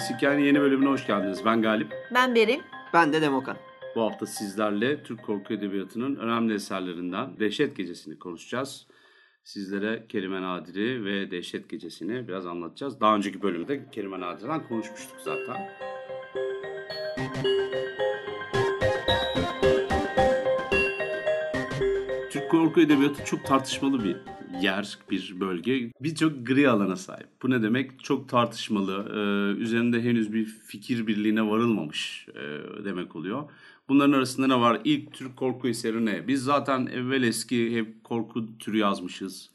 Hikayenin yeni bölümüne hoş geldiniz. Ben Galip. Ben Berim. Ben de Demokan. Bu hafta sizlerle Türk korku edebiyatının önemli eserlerinden Dehşet Gecesi'ni konuşacağız. Sizlere Kerime Nadir'i ve Dehşet Gecesi'ni biraz anlatacağız. Daha önceki bölümde Kerime Nadir'den konuşmuştuk zaten. Türk korku edebiyatı çok tartışmalı bir yer, bir bölge. Birçok gri alana sahip. Bu ne demek? Çok tartışmalı, üzerinde henüz bir fikir birliğine varılmamış demek oluyor. Bunların arasında ne var? İlk Türk korku eseri ne? Biz zaten evvel eski hep korku türü yazmışız.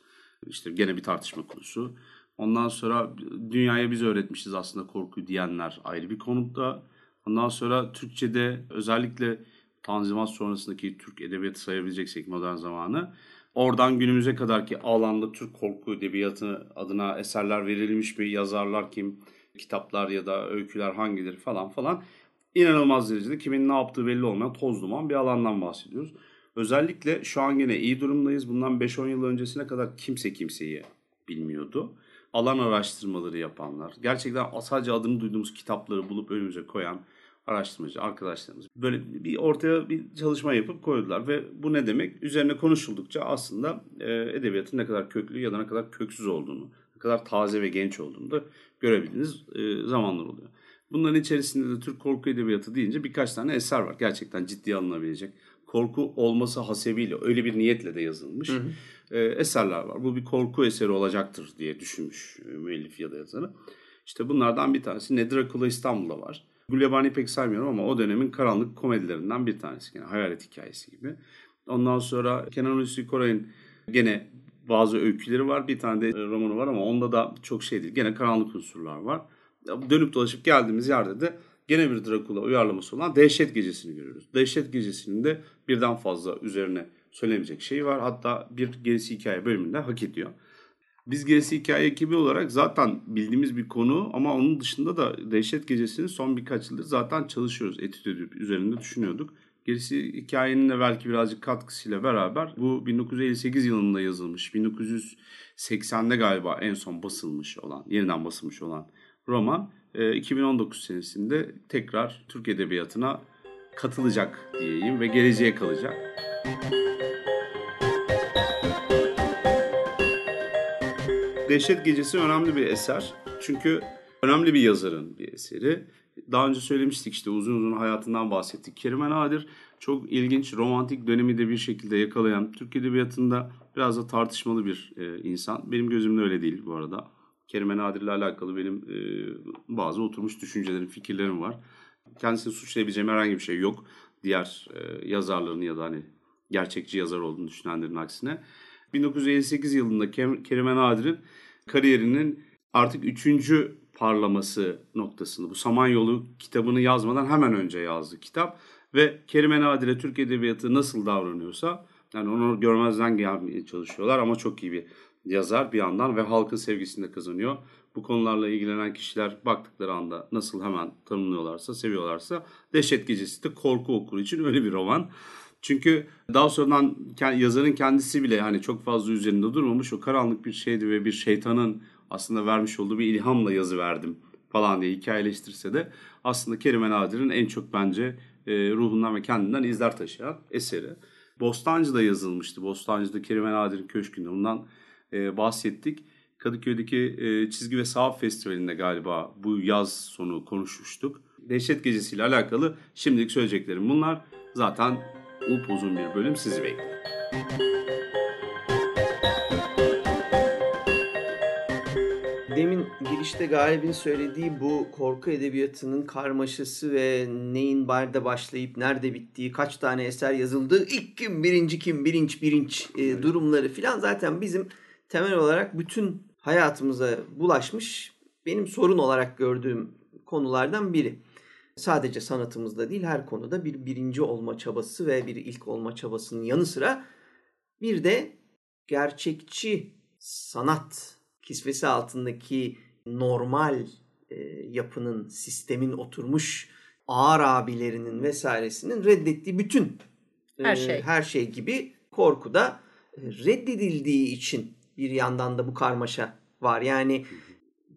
İşte gene bir tartışma konusu. Ondan sonra dünyaya biz öğretmişiz aslında korku diyenler ayrı bir konutta. Ondan sonra Türkçe'de özellikle Tanzimat sonrasındaki Türk edebiyatı sayabileceksek modern zamanı. Oradan günümüze kadarki alanda Türk korku edebiyatı adına eserler verilmiş bir yazarlar kim, kitaplar ya da öyküler hangileri falan falan. İnanılmaz derecede kimin ne yaptığı belli olmayan toz duman bir alandan bahsediyoruz. Özellikle şu an yine iyi durumdayız. Bundan 5-10 yıl öncesine kadar kimse kimseyi bilmiyordu. Alan araştırmaları yapanlar, gerçekten sadece adını duyduğumuz kitapları bulup önümüze koyan araştırmacı arkadaşlarımız böyle bir ortaya bir çalışma yapıp koydular ve bu ne demek? Üzerine konuşuldukça aslında e, edebiyatın ne kadar köklü ya da ne kadar köksüz olduğunu, ne kadar taze ve genç olduğunu da görebildiğiniz e, zamanlar oluyor. Bunların içerisinde de Türk korku edebiyatı deyince birkaç tane eser var. Gerçekten ciddi alınabilecek. Korku olması hasebiyle öyle bir niyetle de yazılmış hı hı. E, eserler var. Bu bir korku eseri olacaktır diye düşünmüş müellif ya da yazarı. İşte bunlardan bir tanesi Ne Dracula İstanbul'da var. Gulyabani pek saymıyorum ama o dönemin karanlık komedilerinden bir tanesi. Yani hayalet hikayesi gibi. Ondan sonra Kenan Hulusi Koray'ın gene bazı öyküleri var. Bir tane de romanı var ama onda da çok şey değil. Gene karanlık unsurlar var. Dönüp dolaşıp geldiğimiz yerde de gene bir Dracula uyarlaması olan Dehşet Gecesi'ni görüyoruz. Dehşet Gecesi'nin de birden fazla üzerine söylemeyecek şey var. Hatta bir gerisi hikaye bölümünde hak ediyor. Biz gerisi hikaye ekibi olarak zaten bildiğimiz bir konu ama onun dışında da Dehşet Gecesi'ni son birkaç yıldır zaten çalışıyoruz. Etüt edip üzerinde düşünüyorduk. Gerisi hikayenin de belki birazcık katkısıyla beraber bu 1958 yılında yazılmış, 1980'de galiba en son basılmış olan, yeniden basılmış olan roman 2019 senesinde tekrar Türk Edebiyatı'na katılacak diyeyim ve geleceğe kalacak. Dehşet Gecesi önemli bir eser. Çünkü önemli bir yazarın bir eseri. Daha önce söylemiştik işte uzun uzun hayatından bahsettik. Kerime Nadir çok ilginç romantik dönemi de bir şekilde yakalayan Türk Edebiyatı'nda biraz da tartışmalı bir e, insan. Benim gözümde öyle değil bu arada. Kerime Nadir ile alakalı benim e, bazı oturmuş düşüncelerim, fikirlerim var. Kendisini suçlayabileceğim herhangi bir şey yok. Diğer e, yazarların ya da hani gerçekçi yazar olduğunu düşünenlerin aksine. 1958 yılında Kerime Nadir'in kariyerinin artık üçüncü parlaması noktasında. Bu Samanyolu kitabını yazmadan hemen önce yazdı kitap. Ve Kerime Nadir'e Türk Edebiyatı nasıl davranıyorsa yani onu görmezden gelmeye çalışıyorlar ama çok iyi bir yazar bir yandan ve halkın sevgisini de kazanıyor. Bu konularla ilgilenen kişiler baktıkları anda nasıl hemen tanımlıyorlarsa, seviyorlarsa Dehşet Gecesi de korku okuru için öyle bir roman. Çünkü daha sonradan yazarın kendisi bile hani çok fazla üzerinde durmamış o karanlık bir şeydi ve bir şeytanın aslında vermiş olduğu bir ilhamla yazı verdim falan diye hikayeleştirse de aslında Kerime Nadir'in en çok bence e, ruhundan ve kendinden izler taşıyan eseri. Bostancı'da yazılmıştı. Bostancı'da Kerime Nadir'in köşkünde ondan e, bahsettik. Kadıköy'deki e, Çizgi ve Sahaf Festivali'nde galiba bu yaz sonu konuşmuştuk. Dehşet Gecesi ile alakalı şimdilik söyleyeceklerim bunlar. Zaten upuzun bir bölüm sizi bekliyor. Demin girişte Galip'in söylediği bu korku edebiyatının karmaşası ve neyin barda başlayıp nerede bittiği, kaç tane eser yazıldığı, ilk kim, birinci kim, birinç, birinç e, durumları filan zaten bizim temel olarak bütün hayatımıza bulaşmış benim sorun olarak gördüğüm konulardan biri sadece sanatımızda değil her konuda bir birinci olma çabası ve bir ilk olma çabasının yanı sıra bir de gerçekçi sanat kisvesi altındaki normal e, yapının, sistemin oturmuş ağır abilerinin vesairesinin reddettiği bütün e, her şey, her şey gibi korku da e, reddedildiği için bir yandan da bu karmaşa var. Yani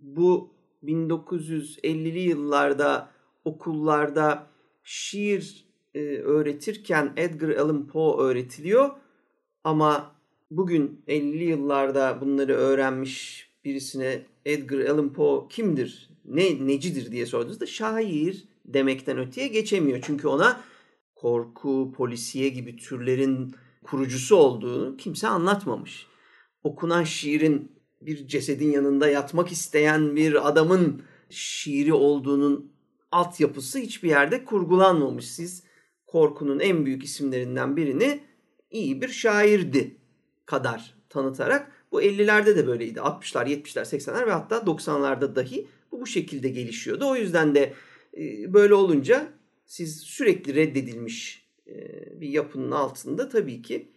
bu 1950'li yıllarda okullarda şiir e, öğretirken Edgar Allan Poe öğretiliyor ama bugün 50'li yıllarda bunları öğrenmiş birisine Edgar Allan Poe kimdir, ne necidir diye sorduğunuzda şair demekten öteye geçemiyor. Çünkü ona korku, polisiye gibi türlerin kurucusu olduğunu kimse anlatmamış. Okunan şiirin bir cesedin yanında yatmak isteyen bir adamın şiiri olduğunun altyapısı hiçbir yerde kurgulanmamış. Siz korkunun en büyük isimlerinden birini iyi bir şairdi kadar tanıtarak bu 50'lerde de böyleydi. 60'lar, 70'ler, 80'ler ve hatta 90'larda dahi bu bu şekilde gelişiyordu. O yüzden de e, böyle olunca siz sürekli reddedilmiş e, bir yapının altında tabii ki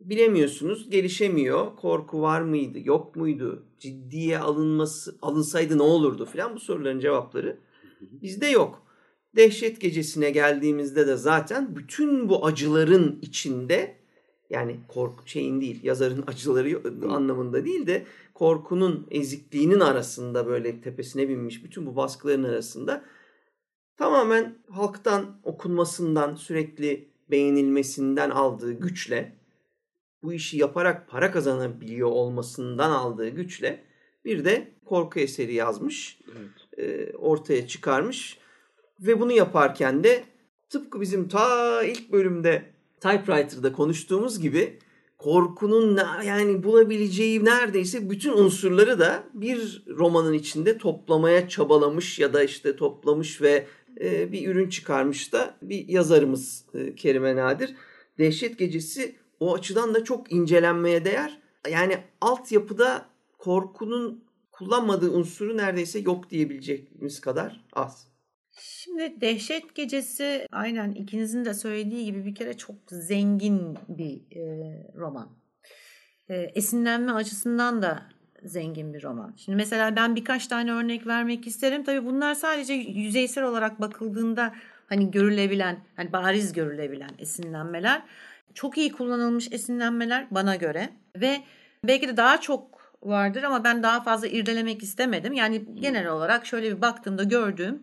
bilemiyorsunuz, gelişemiyor. Korku var mıydı, yok muydu? Ciddiye alınması alınsaydı ne olurdu filan bu soruların cevapları bizde yok. Dehşet gecesine geldiğimizde de zaten bütün bu acıların içinde yani korku şeyin değil, yazarın acıları anlamında değil de korkunun ezikliğinin arasında böyle tepesine binmiş bütün bu baskıların arasında tamamen halktan okunmasından sürekli beğenilmesinden aldığı güçle bu işi yaparak para kazanabiliyor olmasından aldığı güçle bir de korku eseri yazmış. Evet. E, ortaya çıkarmış. Ve bunu yaparken de tıpkı bizim ta ilk bölümde Typewriter'da konuştuğumuz gibi korkunun yani bulabileceği neredeyse bütün unsurları da bir romanın içinde toplamaya çabalamış ya da işte toplamış ve e, bir ürün çıkarmış da bir yazarımız e, Kerime Nadir. Dehşet Gecesi o açıdan da çok incelenmeye değer. Yani altyapıda korkunun kullanmadığı unsuru neredeyse yok diyebileceğimiz kadar az. Şimdi Dehşet Gecesi aynen ikinizin de söylediği gibi bir kere çok zengin bir e, roman. E, esinlenme açısından da zengin bir roman. Şimdi mesela ben birkaç tane örnek vermek isterim. Tabii bunlar sadece yüzeysel olarak bakıldığında hani görülebilen, hani bariz görülebilen esinlenmeler. Çok iyi kullanılmış esinlenmeler bana göre ve belki de daha çok vardır ama ben daha fazla irdelemek istemedim. Yani genel olarak şöyle bir baktığımda gördüğüm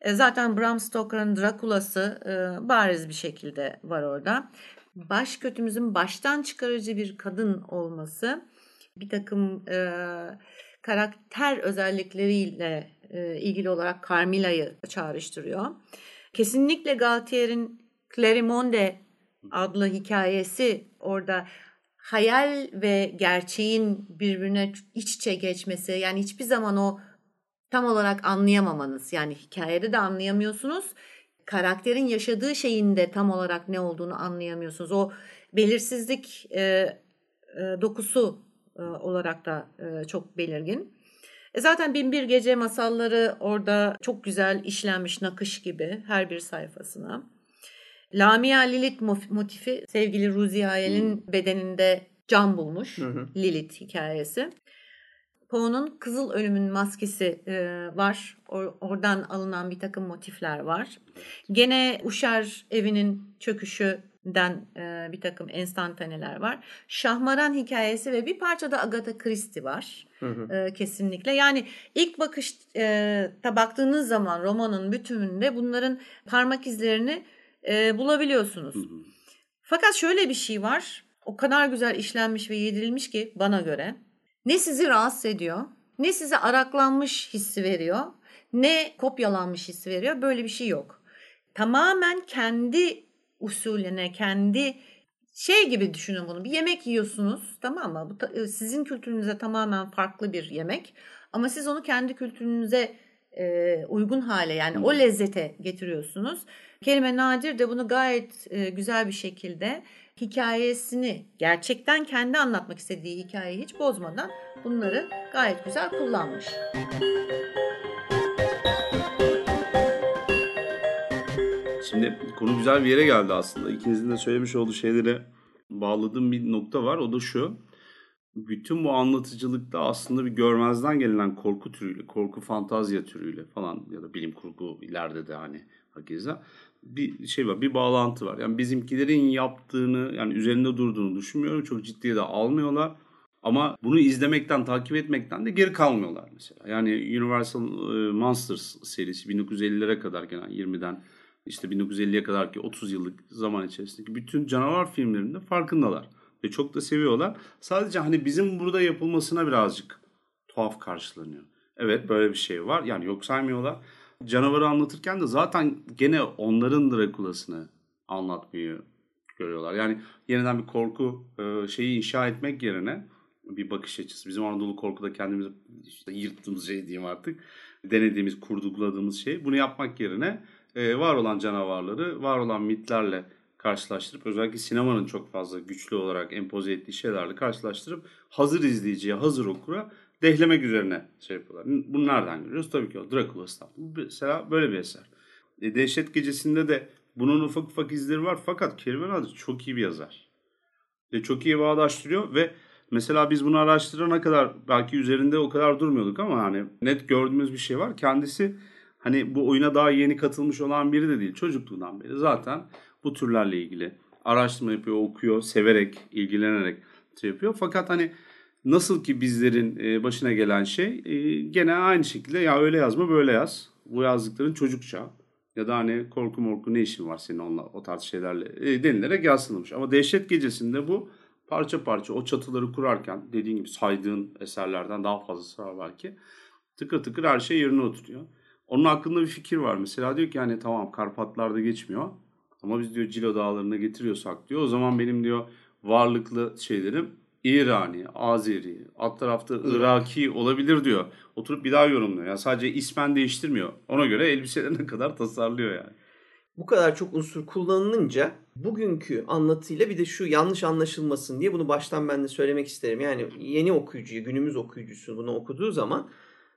e, zaten Bram Stoker'ın Drakula'sı e, bariz bir şekilde var orada. Baş kötümüzün baştan çıkarıcı bir kadın olması bir takım e, karakter özellikleriyle ilgili olarak Carmila'yı çağrıştırıyor. Kesinlikle Galtier'in Clarimonde adlı hikayesi orada hayal ve gerçeğin birbirine iç içe geçmesi yani hiçbir zaman o tam olarak anlayamamanız yani hikayede de anlayamıyorsunuz karakterin yaşadığı şeyin de tam olarak ne olduğunu anlayamıyorsunuz o belirsizlik e, e, dokusu e, olarak da e, çok belirgin. E zaten Binbir Gece masalları orada çok güzel işlenmiş nakış gibi her bir sayfasına. Lamia Lilith motifi sevgili Ruzi Hayal'in hmm. bedeninde can bulmuş. Hı Lilith hikayesi. Poe'nun Kızıl Ölümün maskesi e, var. Or, oradan alınan bir takım motifler var. Gene Uşar evinin çöküşünden e, bir takım enstantaneler var. Şahmaran hikayesi ve bir parça da Agatha Christie var. Hı hı. E, kesinlikle. Yani ilk bakışta e, baktığınız zaman romanın bütününde bunların parmak izlerini e, bulabiliyorsunuz. Hı hı. Fakat şöyle bir şey var. O kadar güzel işlenmiş ve yedirilmiş ki bana göre ne sizi rahatsız ediyor, ne size araklanmış hissi veriyor, ne kopyalanmış hissi veriyor. Böyle bir şey yok. Tamamen kendi usulüne, kendi şey gibi düşünün bunu. Bir yemek yiyorsunuz tamam mı? Bu e, sizin kültürünüze tamamen farklı bir yemek. Ama siz onu kendi kültürünüze e, uygun hale yani o lezzete getiriyorsunuz. Kelime Nadir de bunu gayet e, güzel bir şekilde hikayesini gerçekten kendi anlatmak istediği hikayeyi hiç bozmadan bunları gayet güzel kullanmış. Şimdi konu güzel bir yere geldi aslında. İkinizin de söylemiş olduğu şeylere bağladığım bir nokta var. O da şu. Bütün bu anlatıcılıkta aslında bir görmezden gelinen korku türüyle, korku fantazya türüyle falan ya da bilim kurgu ileride de hani hakeza bir şey var, bir bağlantı var. Yani bizimkilerin yaptığını, yani üzerinde durduğunu düşünmüyorum. Çok ciddiye de almıyorlar. Ama bunu izlemekten, takip etmekten de geri kalmıyorlar mesela. Yani Universal e, Monsters serisi 1950'lere kadar gelen 20'den işte 1950'ye kadar ki 30 yıllık zaman içerisindeki bütün canavar filmlerinde farkındalar. Ve çok da seviyorlar. Sadece hani bizim burada yapılmasına birazcık tuhaf karşılanıyor. Evet böyle bir şey var. Yani yok saymıyorlar. Canavarı anlatırken de zaten gene onların Drakula'sını anlatmayı görüyorlar. Yani yeniden bir korku e, şeyi inşa etmek yerine bir bakış açısı. Bizim Anadolu korkuda kendimizi işte yırttığımız şey diyeyim artık. Denediğimiz, kurduladığımız şey. Bunu yapmak yerine e, var olan canavarları, var olan mitlerle karşılaştırıp özellikle sinemanın çok fazla güçlü olarak empoze ettiği şeylerle karşılaştırıp hazır izleyiciye, hazır okura dehlemek üzerine şey yapıyorlar. Bunu nereden görüyoruz? Tabii ki o Dracula İstanbul. Mesela böyle bir eser. E, Dehşet Gecesi'nde de bunun ufak ufak izleri var fakat Kerime Nadir çok iyi bir yazar. Ve çok iyi bağdaştırıyor ve mesela biz bunu araştırana kadar belki üzerinde o kadar durmuyorduk ama hani net gördüğümüz bir şey var. Kendisi hani bu oyuna daha yeni katılmış olan biri de değil. Çocukluğundan beri zaten bu türlerle ilgili araştırma yapıyor, okuyor, severek, ilgilenerek şey yapıyor. Fakat hani nasıl ki bizlerin e, başına gelen şey e, gene aynı şekilde ya öyle yazma böyle yaz. Bu yazdıkların çocukça ya da hani korku morku ne işin var senin onunla o tarz şeylerle e, denilerek yansıtılmış. Ama Dehşet Gecesi'nde bu parça parça o çatıları kurarken dediğin gibi saydığın eserlerden daha fazlası var belki. Tıkır tıkır her şey yerine oturuyor. Onun hakkında bir fikir var. Mesela diyor ki hani tamam Karpatlar'da geçmiyor. Ama biz diyor Cilo Dağları'na getiriyorsak diyor. O zaman benim diyor varlıklı şeylerim İrani, Azeri, alt tarafta Iraki olabilir diyor. Oturup bir daha yorumluyor. Yani sadece ismen değiştirmiyor. Ona göre elbiselerine kadar tasarlıyor yani. Bu kadar çok unsur kullanılınca bugünkü anlatıyla bir de şu yanlış anlaşılmasın diye bunu baştan ben de söylemek isterim. Yani yeni okuyucuyu, günümüz okuyucusu bunu okuduğu zaman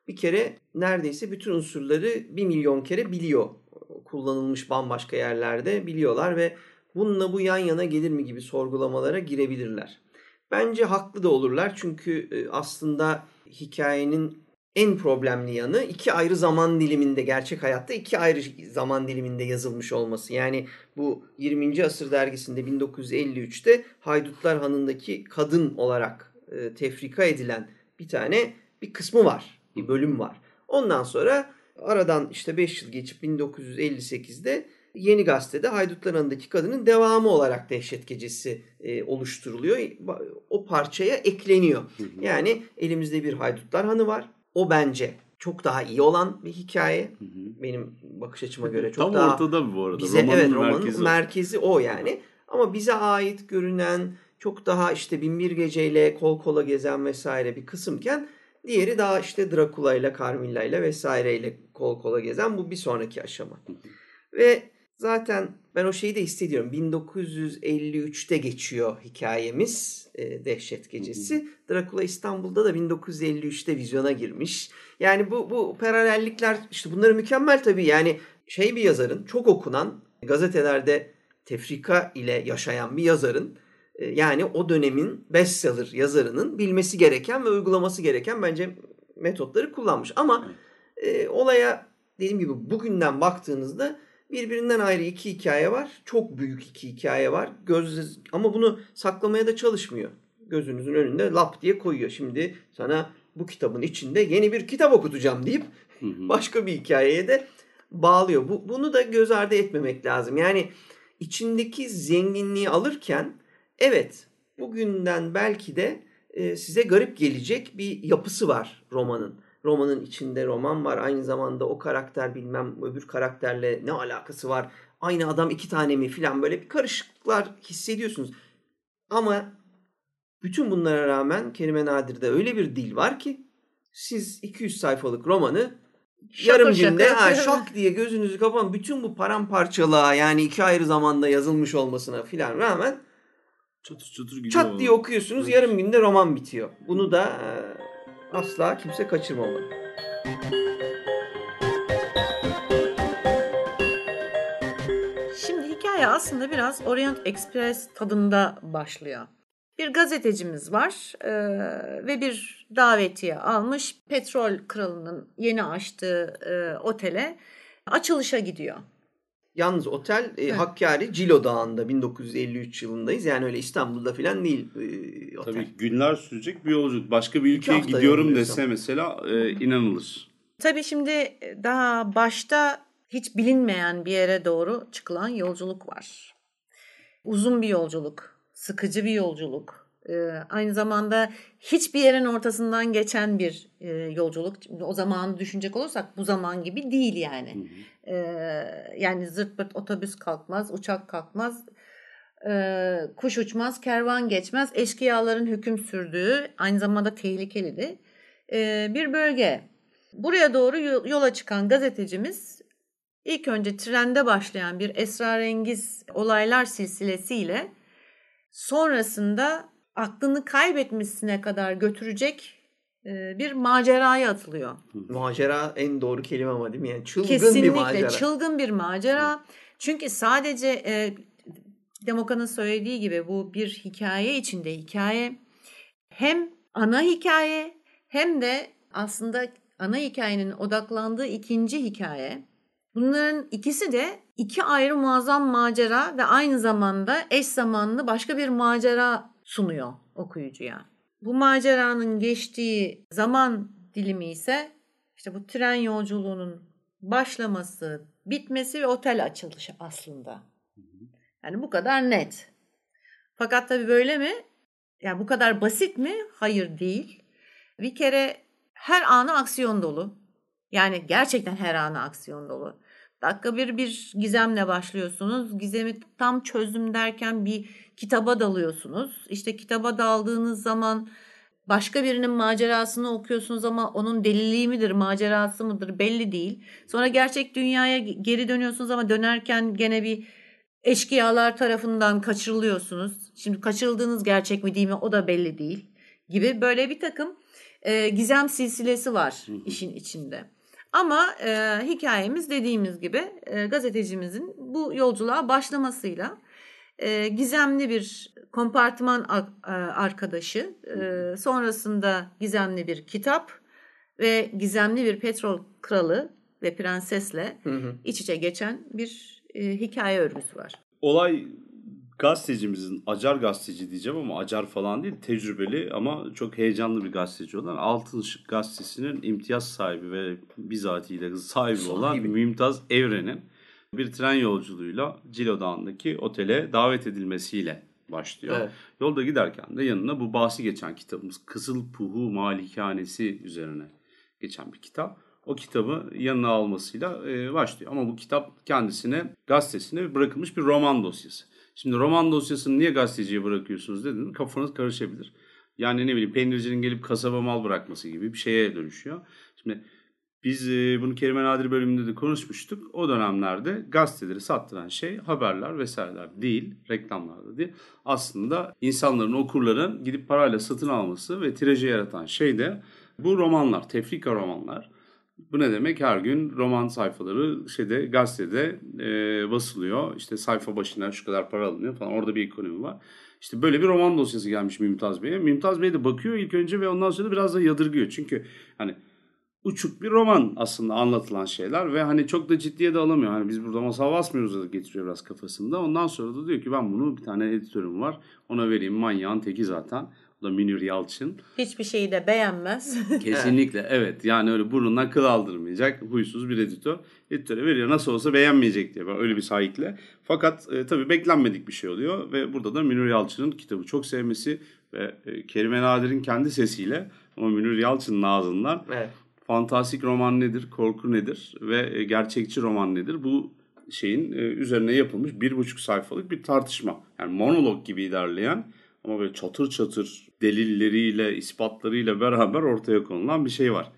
bir kere neredeyse bütün unsurları bir milyon kere biliyor. Kullanılmış bambaşka yerlerde biliyorlar ve bununla bu yan yana gelir mi gibi sorgulamalara girebilirler. Bence haklı da olurlar çünkü e, aslında hikayenin en problemli yanı iki ayrı zaman diliminde gerçek hayatta iki ayrı zaman diliminde yazılmış olması. Yani bu 20. asır dergisinde 1953'te Haydutlar Hanı'ndaki kadın olarak e, tefrika edilen bir tane bir kısmı var. Bir bölüm var. Ondan sonra aradan işte 5 yıl geçip 1958'de Yeni Gazete'de Haydutlar Hanı'ndaki kadının devamı olarak Dehşet Gecesi e, oluşturuluyor. O parçaya ekleniyor. Yani elimizde bir Haydutlar Hanı var. O bence çok daha iyi olan bir hikaye. Benim bakış açıma göre çok Tam daha ortada bu arada. bize romanın evet romanın merkezi merkezi, o. yani. Ama bize ait görünen çok daha işte Binbir Gece'yle kol kola gezen vesaire bir kısımken diğeri daha işte Dracula ile Carmilla ile vesaireyle kol kola gezen bu bir sonraki aşama. Ve zaten ben o şeyi de hissediyorum. 1953'te geçiyor hikayemiz e, Dehşet Gecesi. Dracula İstanbul'da da 1953'te vizyona girmiş. Yani bu bu paralellikler işte bunları mükemmel tabii. Yani şey bir yazarın çok okunan gazetelerde tefrika ile yaşayan bir yazarın e, yani o dönemin bestseller yazarının bilmesi gereken ve uygulaması gereken bence metotları kullanmış. Ama e, olaya dediğim gibi bugünden baktığınızda birbirinden ayrı iki hikaye var. Çok büyük iki hikaye var. Göz ama bunu saklamaya da çalışmıyor. Gözünüzün önünde lap diye koyuyor. Şimdi sana bu kitabın içinde yeni bir kitap okutacağım deyip başka bir hikayeye de bağlıyor. Bu, bunu da göz ardı etmemek lazım. Yani içindeki zenginliği alırken evet bugünden belki de e, size garip gelecek bir yapısı var romanın. Romanın içinde roman var. Aynı zamanda o karakter bilmem öbür karakterle ne alakası var. Aynı adam iki tane mi filan böyle bir karışıklıklar hissediyorsunuz. Ama bütün bunlara rağmen Kerime Nadir'de öyle bir dil var ki siz 200 sayfalık romanı Şaka yarım günde ha, şak diye gözünüzü kapan bütün bu paramparçalığa yani iki ayrı zamanda yazılmış olmasına filan rağmen Çatır çatır gidiyor. çat diye okuyorsunuz Evet. yarım günde roman bitiyor. Bunu da e, asla kimse kaçırmamalı. Şimdi hikaye aslında biraz Orient Express tadında başlıyor. Bir gazetecimiz var e, ve bir davetiye almış. Petrol kralının yeni açtığı e, otele açılışa gidiyor. Yalnız otel e, Evet. Hakkari Cilo Dağı'nda 1953 yılındayız. Yani öyle İstanbul'da falan değil e, otel. Tabii günler sürecek bir yolculuk. Başka bir ülkeye gidiyorum dese mesela e, inanılır. Tabii şimdi daha başta hiç bilinmeyen bir yere doğru çıkılan yolculuk var. Uzun bir yolculuk, sıkıcı bir yolculuk. Ee, aynı zamanda hiçbir yerin ortasından geçen bir e, yolculuk. O zamanı düşünecek olursak bu zaman gibi değil yani. Ee, yani zırt pırt otobüs kalkmaz, uçak kalkmaz, e, kuş uçmaz, kervan geçmez. Eşkıyaların hüküm sürdüğü, aynı zamanda tehlikeli de e, bir bölge. Buraya doğru yo- yola çıkan gazetecimiz ilk önce trende başlayan bir esrarengiz olaylar silsilesiyle sonrasında aklını kaybetmesine kadar götürecek e, bir maceraya atılıyor. Macera en doğru kelime ama değil mi? Yani çılgın Kesinlikle bir macera. çılgın bir macera. Çünkü sadece e, Demoka'nın söylediği gibi bu bir hikaye içinde hikaye. Hem ana hikaye hem de aslında ana hikayenin odaklandığı ikinci hikaye. Bunların ikisi de iki ayrı muazzam macera ve aynı zamanda eş zamanlı başka bir macera sunuyor okuyucuya. Bu maceranın geçtiği zaman dilimi ise işte bu tren yolculuğunun başlaması, bitmesi ve otel açılışı aslında. Yani bu kadar net. Fakat tabii böyle mi? Yani bu kadar basit mi? Hayır değil. Bir kere her anı aksiyon dolu. Yani gerçekten her anı aksiyon dolu. Dakika bir bir gizemle başlıyorsunuz. Gizemi tam çözdüm derken bir kitaba dalıyorsunuz. İşte kitaba daldığınız zaman başka birinin macerasını okuyorsunuz ama onun deliliği midir, macerası mıdır belli değil. Sonra gerçek dünyaya geri dönüyorsunuz ama dönerken gene bir eşkıyalar tarafından kaçırılıyorsunuz. Şimdi kaçırıldığınız gerçek mi değil mi o da belli değil gibi böyle bir takım e, gizem silsilesi var işin içinde. Ama e, hikayemiz dediğimiz gibi e, gazetecimizin bu yolculuğa başlamasıyla e, gizemli bir kompartıman a- arkadaşı, e, sonrasında gizemli bir kitap ve gizemli bir petrol kralı ve prensesle Hı hı. iç içe geçen bir e, hikaye örgüsü var. Olay gazetecimizin, acar gazeteci diyeceğim ama acar falan değil, tecrübeli ama çok heyecanlı bir gazeteci olan Altın Işık gazetesinin imtiyaz sahibi ve bizatihi sahibi, Sahibi. olan Mümtaz Evren'in bir tren yolculuğuyla Cilo Dağı'ndaki otele davet edilmesiyle başlıyor. Evet. Yolda giderken de yanına bu bahsi geçen kitabımız Kızıl Puhu Malikanesi üzerine geçen bir kitap. O kitabı yanına almasıyla e, başlıyor. Ama bu kitap kendisine gazetesine bırakılmış bir roman dosyası. Şimdi roman dosyasını niye gazeteciye bırakıyorsunuz dedin kafanız karışabilir. Yani ne bileyim peynircinin gelip kasaba mal bırakması gibi bir şeye dönüşüyor. Şimdi biz e, bunu Kerime Nadir bölümünde de konuşmuştuk. O dönemlerde gazeteleri sattıran şey haberler vesaireler değil, reklamlarda değil. Aslında insanların, okurların gidip parayla satın alması ve tirajı yaratan şey de bu romanlar, tefrika romanlar. Bu ne demek? Her gün roman sayfaları şeyde gazetede e, basılıyor. İşte sayfa başına şu kadar para alınıyor falan. Orada bir ekonomi var. İşte böyle bir roman dosyası gelmiş Mümtaz Bey'e. Mümtaz Bey de bakıyor ilk önce ve ondan sonra da biraz da yadırgıyor. Çünkü hani uçuk bir roman aslında anlatılan şeyler ve hani çok da ciddiye de alamıyor. Hani biz burada masal basmıyoruz da getiriyor biraz kafasında. Ondan sonra da diyor ki ben bunu bir tane editörüm var. Ona vereyim manyağın teki zaten. Da Münir Yalçın. Hiçbir şeyi de beğenmez. Kesinlikle evet. Yani öyle burnundan kıl aldırmayacak huysuz bir editör. Editöre veriyor nasıl olsa beğenmeyecek diye böyle bir sahikle. Fakat e, tabii beklenmedik bir şey oluyor ve burada da Münir Yalçın'ın kitabı çok sevmesi ve e, Kerime Nadir'in kendi sesiyle ama Münir Yalçın'ın ağzından Evet. fantastik roman nedir, korku nedir ve e, gerçekçi roman nedir? Bu şeyin e, üzerine yapılmış bir buçuk sayfalık bir tartışma. Yani monolog gibi ilerleyen ama böyle çatır çatır delilleriyle, ispatlarıyla beraber ortaya konulan bir şey var.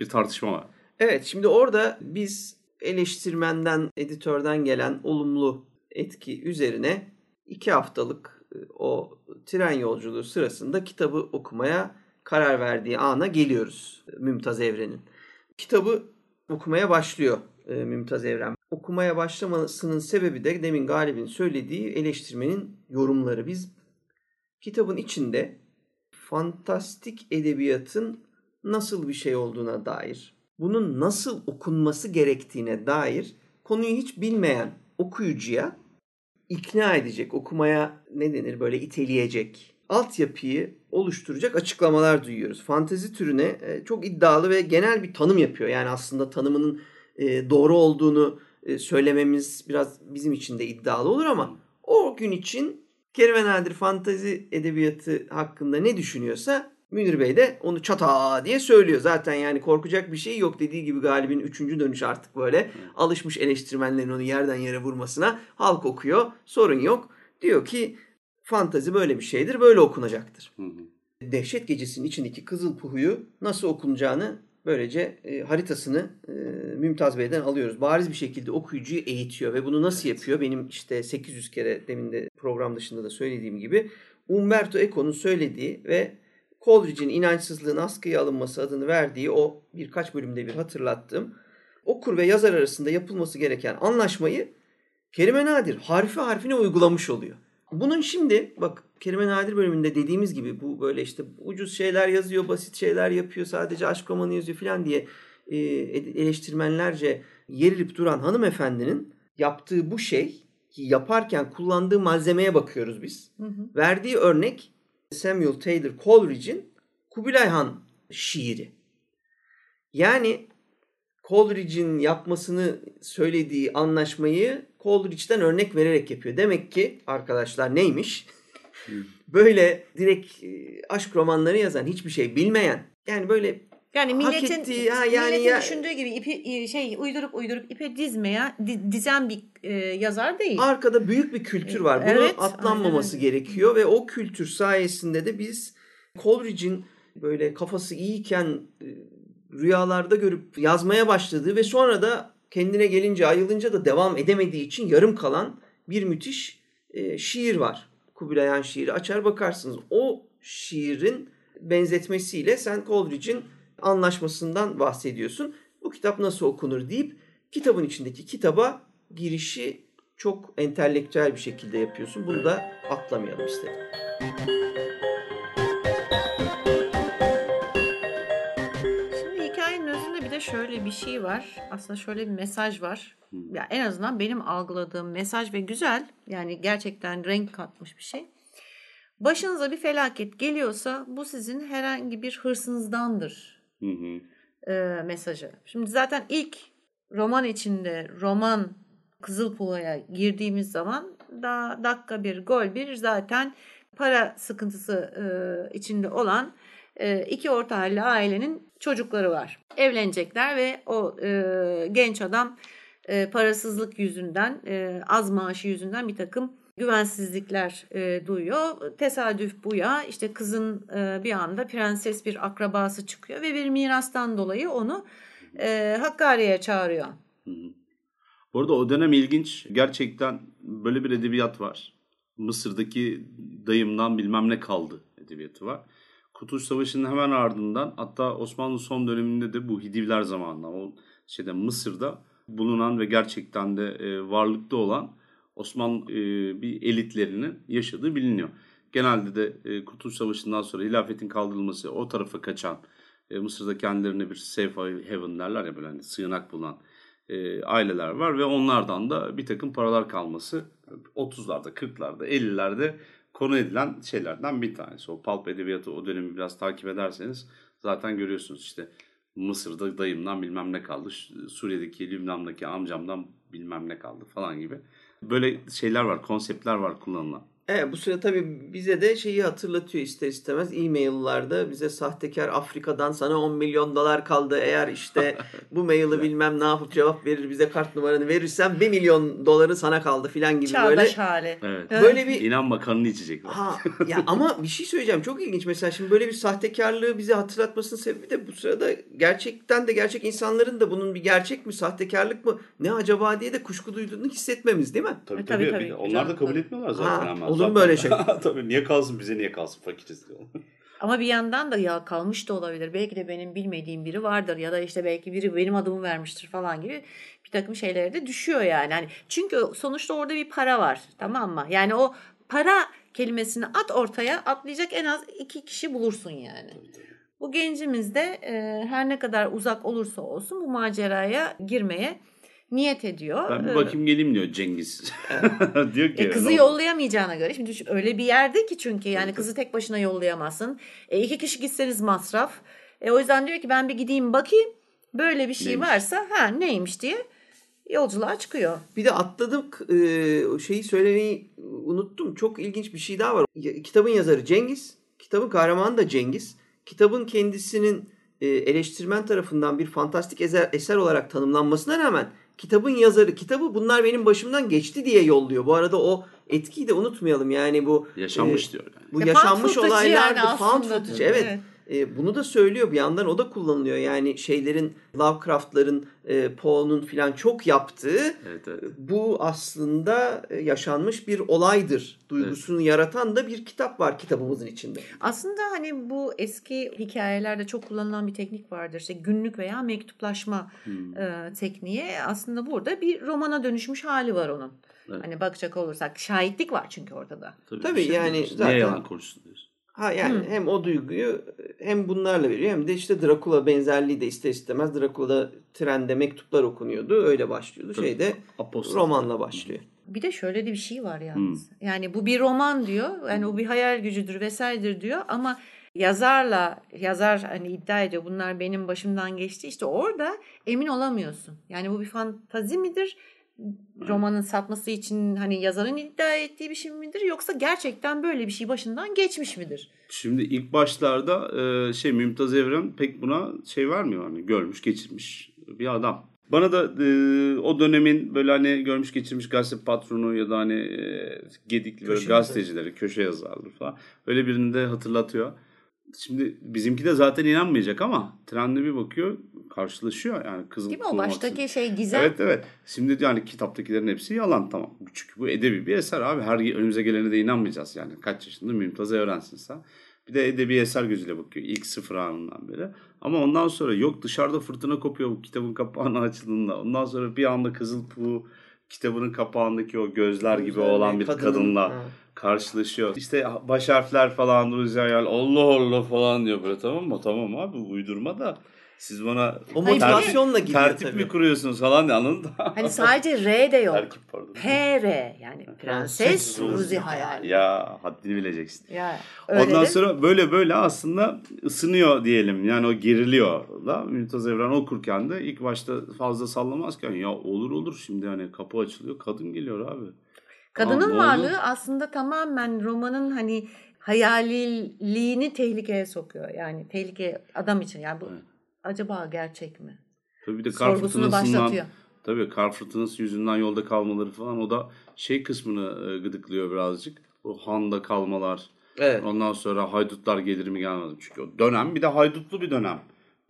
Bir tartışma var. Evet şimdi orada biz eleştirmenden, editörden gelen olumlu etki üzerine iki haftalık e, o tren yolculuğu sırasında kitabı okumaya karar verdiği ana geliyoruz e, Mümtaz Evren'in. Kitabı okumaya başlıyor e, Mümtaz Evren. Okumaya başlamasının sebebi de demin Galip'in söylediği eleştirmenin yorumları. Biz kitabın içinde fantastik edebiyatın nasıl bir şey olduğuna dair, bunun nasıl okunması gerektiğine dair konuyu hiç bilmeyen okuyucuya ikna edecek, okumaya ne denir böyle iteleyecek altyapıyı oluşturacak açıklamalar duyuyoruz. Fantezi türüne e, çok iddialı ve genel bir tanım yapıyor. Yani aslında tanımının e, doğru olduğunu e, söylememiz biraz bizim için de iddialı olur ama o gün için Kerime Nadir fantezi edebiyatı hakkında ne düşünüyorsa Münir Bey de onu çata diye söylüyor. Zaten yani korkacak bir şey yok dediği gibi Galip'in üçüncü dönüşü artık böyle alışmış eleştirmenlerin onu yerden yere vurmasına halk okuyor. Sorun yok. Diyor ki fantazi böyle bir şeydir böyle okunacaktır. Hı hı. Dehşet Gecesi'nin içindeki Kızıl Puhu'yu nasıl okunacağını böylece e, haritasını e, Mümtaz Bey'den alıyoruz. Bariz bir şekilde okuyucuyu eğitiyor ve bunu nasıl yapıyor? Benim işte 800 kere demin de program dışında da söylediğim gibi Umberto Eco'nun söylediği ve Coleridge'in inançsızlığın askıya alınması adını verdiği o birkaç bölümde bir hatırlattığım okur ve yazar arasında yapılması gereken anlaşmayı Kerime Nadir harfi harfine uygulamış oluyor. Bunun şimdi bak Kerime Nadir bölümünde dediğimiz gibi bu böyle işte ucuz şeyler yazıyor, basit şeyler yapıyor, sadece aşk romanı yazıyor falan diye e, eleştirmenlerce yerilip duran hanımefendinin yaptığı bu şey ki yaparken kullandığı malzemeye bakıyoruz biz. Hı hı. Verdiği örnek Samuel Taylor Coleridge'in Kubilay Han şiiri. Yani Coleridge'in yapmasını söylediği anlaşmayı Coleridge'den örnek vererek yapıyor. Demek ki arkadaşlar neymiş? Böyle direkt e, aşk romanları yazan, hiçbir şey bilmeyen, yani böyle Yani Hak milletin, ettiği, ha, yani milletin ya- düşündüğü gibi ipi şey uydurup uydurup ipe dizmeye di- dizen bir e, yazar değil. arkada büyük bir kültür var. Bunu Evet, atlanmaması aynen gerekiyor ve o kültür sayesinde de biz Coleridge'in böyle kafası iyiyken e, rüyalarda görüp yazmaya başladığı ve sonra da kendine gelince ayılınca da devam edemediği için yarım kalan bir müthiş e, şiir var. Kubilay şiiri açar bakarsınız. O şiirin benzetmesiyle sen Coleridge'in anlaşmasından bahsediyorsun. Bu kitap nasıl okunur deyip kitabın içindeki kitaba girişi çok entelektüel bir şekilde yapıyorsun. Bunu da atlamayalım istedim. Şöyle bir şey var. Aslında şöyle bir mesaj var. Ya en azından benim algıladığım mesaj ve güzel. Yani gerçekten renk katmış bir şey. Başınıza bir felaket geliyorsa bu sizin herhangi bir hırsınızdandır Hı hı. e, mesajı. Şimdi zaten ilk roman içinde roman Kızıl Pula'ya girdiğimiz zaman da dakika bir gol bir zaten para sıkıntısı e, içinde olan iki orta halli ailenin çocukları var. Evlenecekler ve o e, genç adam e, parasızlık yüzünden e, az maaşı yüzünden bir takım güvensizlikler e, duyuyor. Tesadüf bu ya işte kızın e, bir anda prenses bir akrabası çıkıyor ve bir mirastan dolayı onu e, Hakkari'ye çağırıyor. Hı. Bu arada o dönem ilginç. Gerçekten böyle bir edebiyat var. Mısır'daki dayımdan bilmem ne kaldı edebiyatı var. Kurtuluş Savaşı'nın hemen ardından hatta Osmanlı son döneminde de bu Hidivler zamanında o şeyde Mısır'da bulunan ve gerçekten de e, varlıkta olan Osmanlı e, bir elitlerinin yaşadığı biliniyor. Genelde de e, Kurtuluş Savaşı'ndan sonra hilafetin kaldırılması o tarafa kaçan e, Mısır'da kendilerine bir safe haven derler ya böyle hani sığınak bulan e, aileler var ve onlardan da bir takım paralar kalması 30'larda, 40'larda, 50'lerde konu edilen şeylerden bir tanesi. O pulp edebiyatı o dönemi biraz takip ederseniz zaten görüyorsunuz işte Mısır'da dayımdan bilmem ne kaldı, Suriye'deki, Lübnan'daki amcamdan bilmem ne kaldı falan gibi. Böyle şeyler var, konseptler var kullanılan. Evet bu sıra tabii bize de şeyi hatırlatıyor ister istemez e-mail'larda bize sahtekar Afrika'dan sana 10 milyon dolar kaldı eğer işte bu maili bilmem ne yapıp cevap verir bize kart numaranı verirsen 1 milyon doları sana kaldı filan gibi böyle. Çağdaş hali. Evet. Böyle bir İnan kanını içecek. Ha ya ama bir şey söyleyeceğim çok ilginç mesela şimdi böyle bir sahtekarlığı bize hatırlatmasının sebebi de bu sırada gerçekten de gerçek insanların da bunun bir gerçek mi sahtekarlık mı ne acaba diye de kuşku duyduğunu hissetmemiz değil mi? Tabii E, tabii. tabii, tabii. Onlar da kabul etmiyorlar zaten. Ha, hemen. Olur mu böyle şey? tabii niye kalsın bize niye kalsın fakiriz diyor. Ama bir yandan da ya kalmış da olabilir. Belki de benim bilmediğim biri vardır ya da işte belki biri benim adımı vermiştir falan gibi bir takım şeylere de düşüyor yani. Hani çünkü sonuçta orada bir para var tamam mı? Yani o para kelimesini at ortaya atlayacak en az iki kişi bulursun yani. Bu gencimiz de e, her ne kadar uzak olursa olsun bu maceraya girmeye niyet ediyor. Ben bir Ee, bakayım geleyim diyor Cengiz. diyor ki. E, kızı yollayamayacağına göre şimdi öyle bir yerde ki çünkü yani kızı tek başına yollayamazsın. E, iki kişi gitseniz masraf. E, o yüzden diyor ki ben bir gideyim bakayım. Böyle bir şey Neymiş? varsa ha neymiş diye yolculuğa çıkıyor. Bir de atladık e, şeyi söylemeyi unuttum. Çok ilginç bir şey daha var. Kitabın yazarı Cengiz. Kitabın kahramanı da Cengiz. Kitabın kendisinin e, eleştirmen tarafından bir fantastik eser, eser olarak tanımlanmasına rağmen kitabın yazarı kitabı bunlar benim başımdan geçti diye yolluyor. Bu arada o etkiyi de unutmayalım. Yani bu Yaşanmış e, diyor yani. bu E, yaşanmış olaylardı. yani found footage. Evet. Evet. E, bunu da söylüyor bir yandan o da kullanılıyor. Yani şeylerin Lovecraft'ların e, Poe'nun filan çok yaptığı Evet evet. bu aslında yaşanmış bir olaydır. Duygusunu yaratan da bir kitap var kitabımızın içinde. Aslında hani bu eski hikayelerde çok kullanılan bir teknik vardır. İşte günlük veya mektuplaşma Hmm. e, tekniği. Aslında burada bir romana dönüşmüş hali var onun. Evet. Hani bakacak olursak şahitlik var çünkü ortada. Tabii bir şey yani diyorsun. zaten- Niye yalan konuşsun diyorsun. Ha yani hem o duyguyu hem bunlarla veriyor hem de işte Drakula benzerliği de ister istemez Drakula'da trende mektuplar okunuyordu. Öyle başlıyordu. Tabii. Şeyde Apostof. romanla başlıyor. Bir de şöyle de bir şey var yalnız. Yani bu bir roman diyor. Yani o bir hayal gücüdür vesairedir diyor ama yazarla yazar hani iddia ediyor bunlar benim başımdan geçti. İşte orada emin olamıyorsun. Yani bu bir fantazi midir? Romanın satması için hani yazarın iddia ettiği bir şey midir yoksa gerçekten böyle bir şey başından geçmiş midir? Şimdi ilk başlarda e, şey Mümtaz Evren pek buna şey vermiyor hani görmüş geçirmiş bir adam. Bana da e, o dönemin böyle hani görmüş geçirmiş gazete patronu ya da hani e, gedikli böyle Köşe gazetecileri, köşe yazarları falan öyle birini de hatırlatıyor. Şimdi bizimki de zaten inanmayacak ama trende bir bakıyor karşılaşıyor yani kızıl Değil mi o baştaki şey gizem? Evet evet. Şimdi yani kitaptakilerin hepsi yalan tamam. Çünkü bu edebi bir eser abi. Her önümüze gelene de inanmayacağız yani. Kaç yaşında Mümtaz Evrensin sen. Bir de edebi eser gözüyle bakıyor ilk sıfır anından beri. Ama ondan sonra yok dışarıda fırtına kopuyor bu kitabın kapağını açıldığında. Ondan sonra bir anda Kızıl Puğu kitabının kapağındaki o gözler gibi olan bir kadının- kadınla Ha. karşılaşıyor. İşte baş harfler falan Ruzayal Allah Allah falan diyor böyle tamam mı? Tamam abi uydurma da siz bana O motivasyonla gidiyor tertip tabii. mi kuruyorsunuz falan diye anladın mı? Hani sadece R de yok. Terkip pardon. PR yani Prenses Ruzi Hayal. Ya haddini bileceksin. Ya, öyle Ondan de- sonra böyle böyle aslında ısınıyor diyelim. Yani o geriliyor da Mümtaz Evren okurken de ilk başta fazla sallamazken ya olur olur şimdi hani kapı açılıyor kadın geliyor abi. Kadının Aa, ne oldu? varlığı aslında tamamen romanın hani hayaliliğini tehlikeye sokuyor. Yani tehlike adam için. Yani bu Evet. Acaba gerçek mi? Tabii bir de kar Sorgusunu başlatıyor. tabii kar fırtınası yüzünden yolda kalmaları falan o da şey kısmını e, gıdıklıyor birazcık. O handa kalmalar. Evet. Ondan sonra haydutlar gelir mi gelmez mi? Çünkü o dönem bir de haydutlu bir dönem.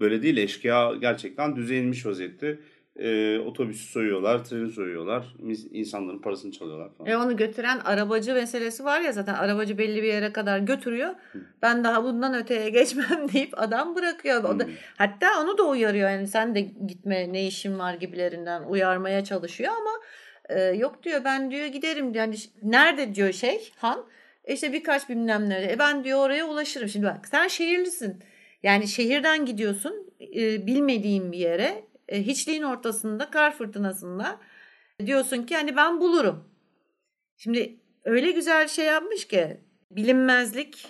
Böyle değil eşkıya gerçekten düze inmiş vaziyette. Ee, otobüsü soyuyorlar, treni soyuyorlar. insanların parasını çalıyorlar falan. E onu götüren arabacı meselesi var ya zaten arabacı belli bir yere kadar götürüyor. Ben daha bundan öteye geçmem deyip adam bırakıyor. O da, hatta onu da uyarıyor yani sen de gitme ne işin var gibilerinden uyarmaya çalışıyor ama e, yok diyor ben diyor giderim yani nerede diyor şey Han E işte birkaç bilmem nerede e ben diyor oraya ulaşırım şimdi bak sen şehirlisin yani şehirden gidiyorsun e, bilmediğin bir yere e, hiçliğin ortasında kar fırtınasında diyorsun ki hani ben bulurum. Şimdi öyle güzel şey yapmış ki bilinmezlik,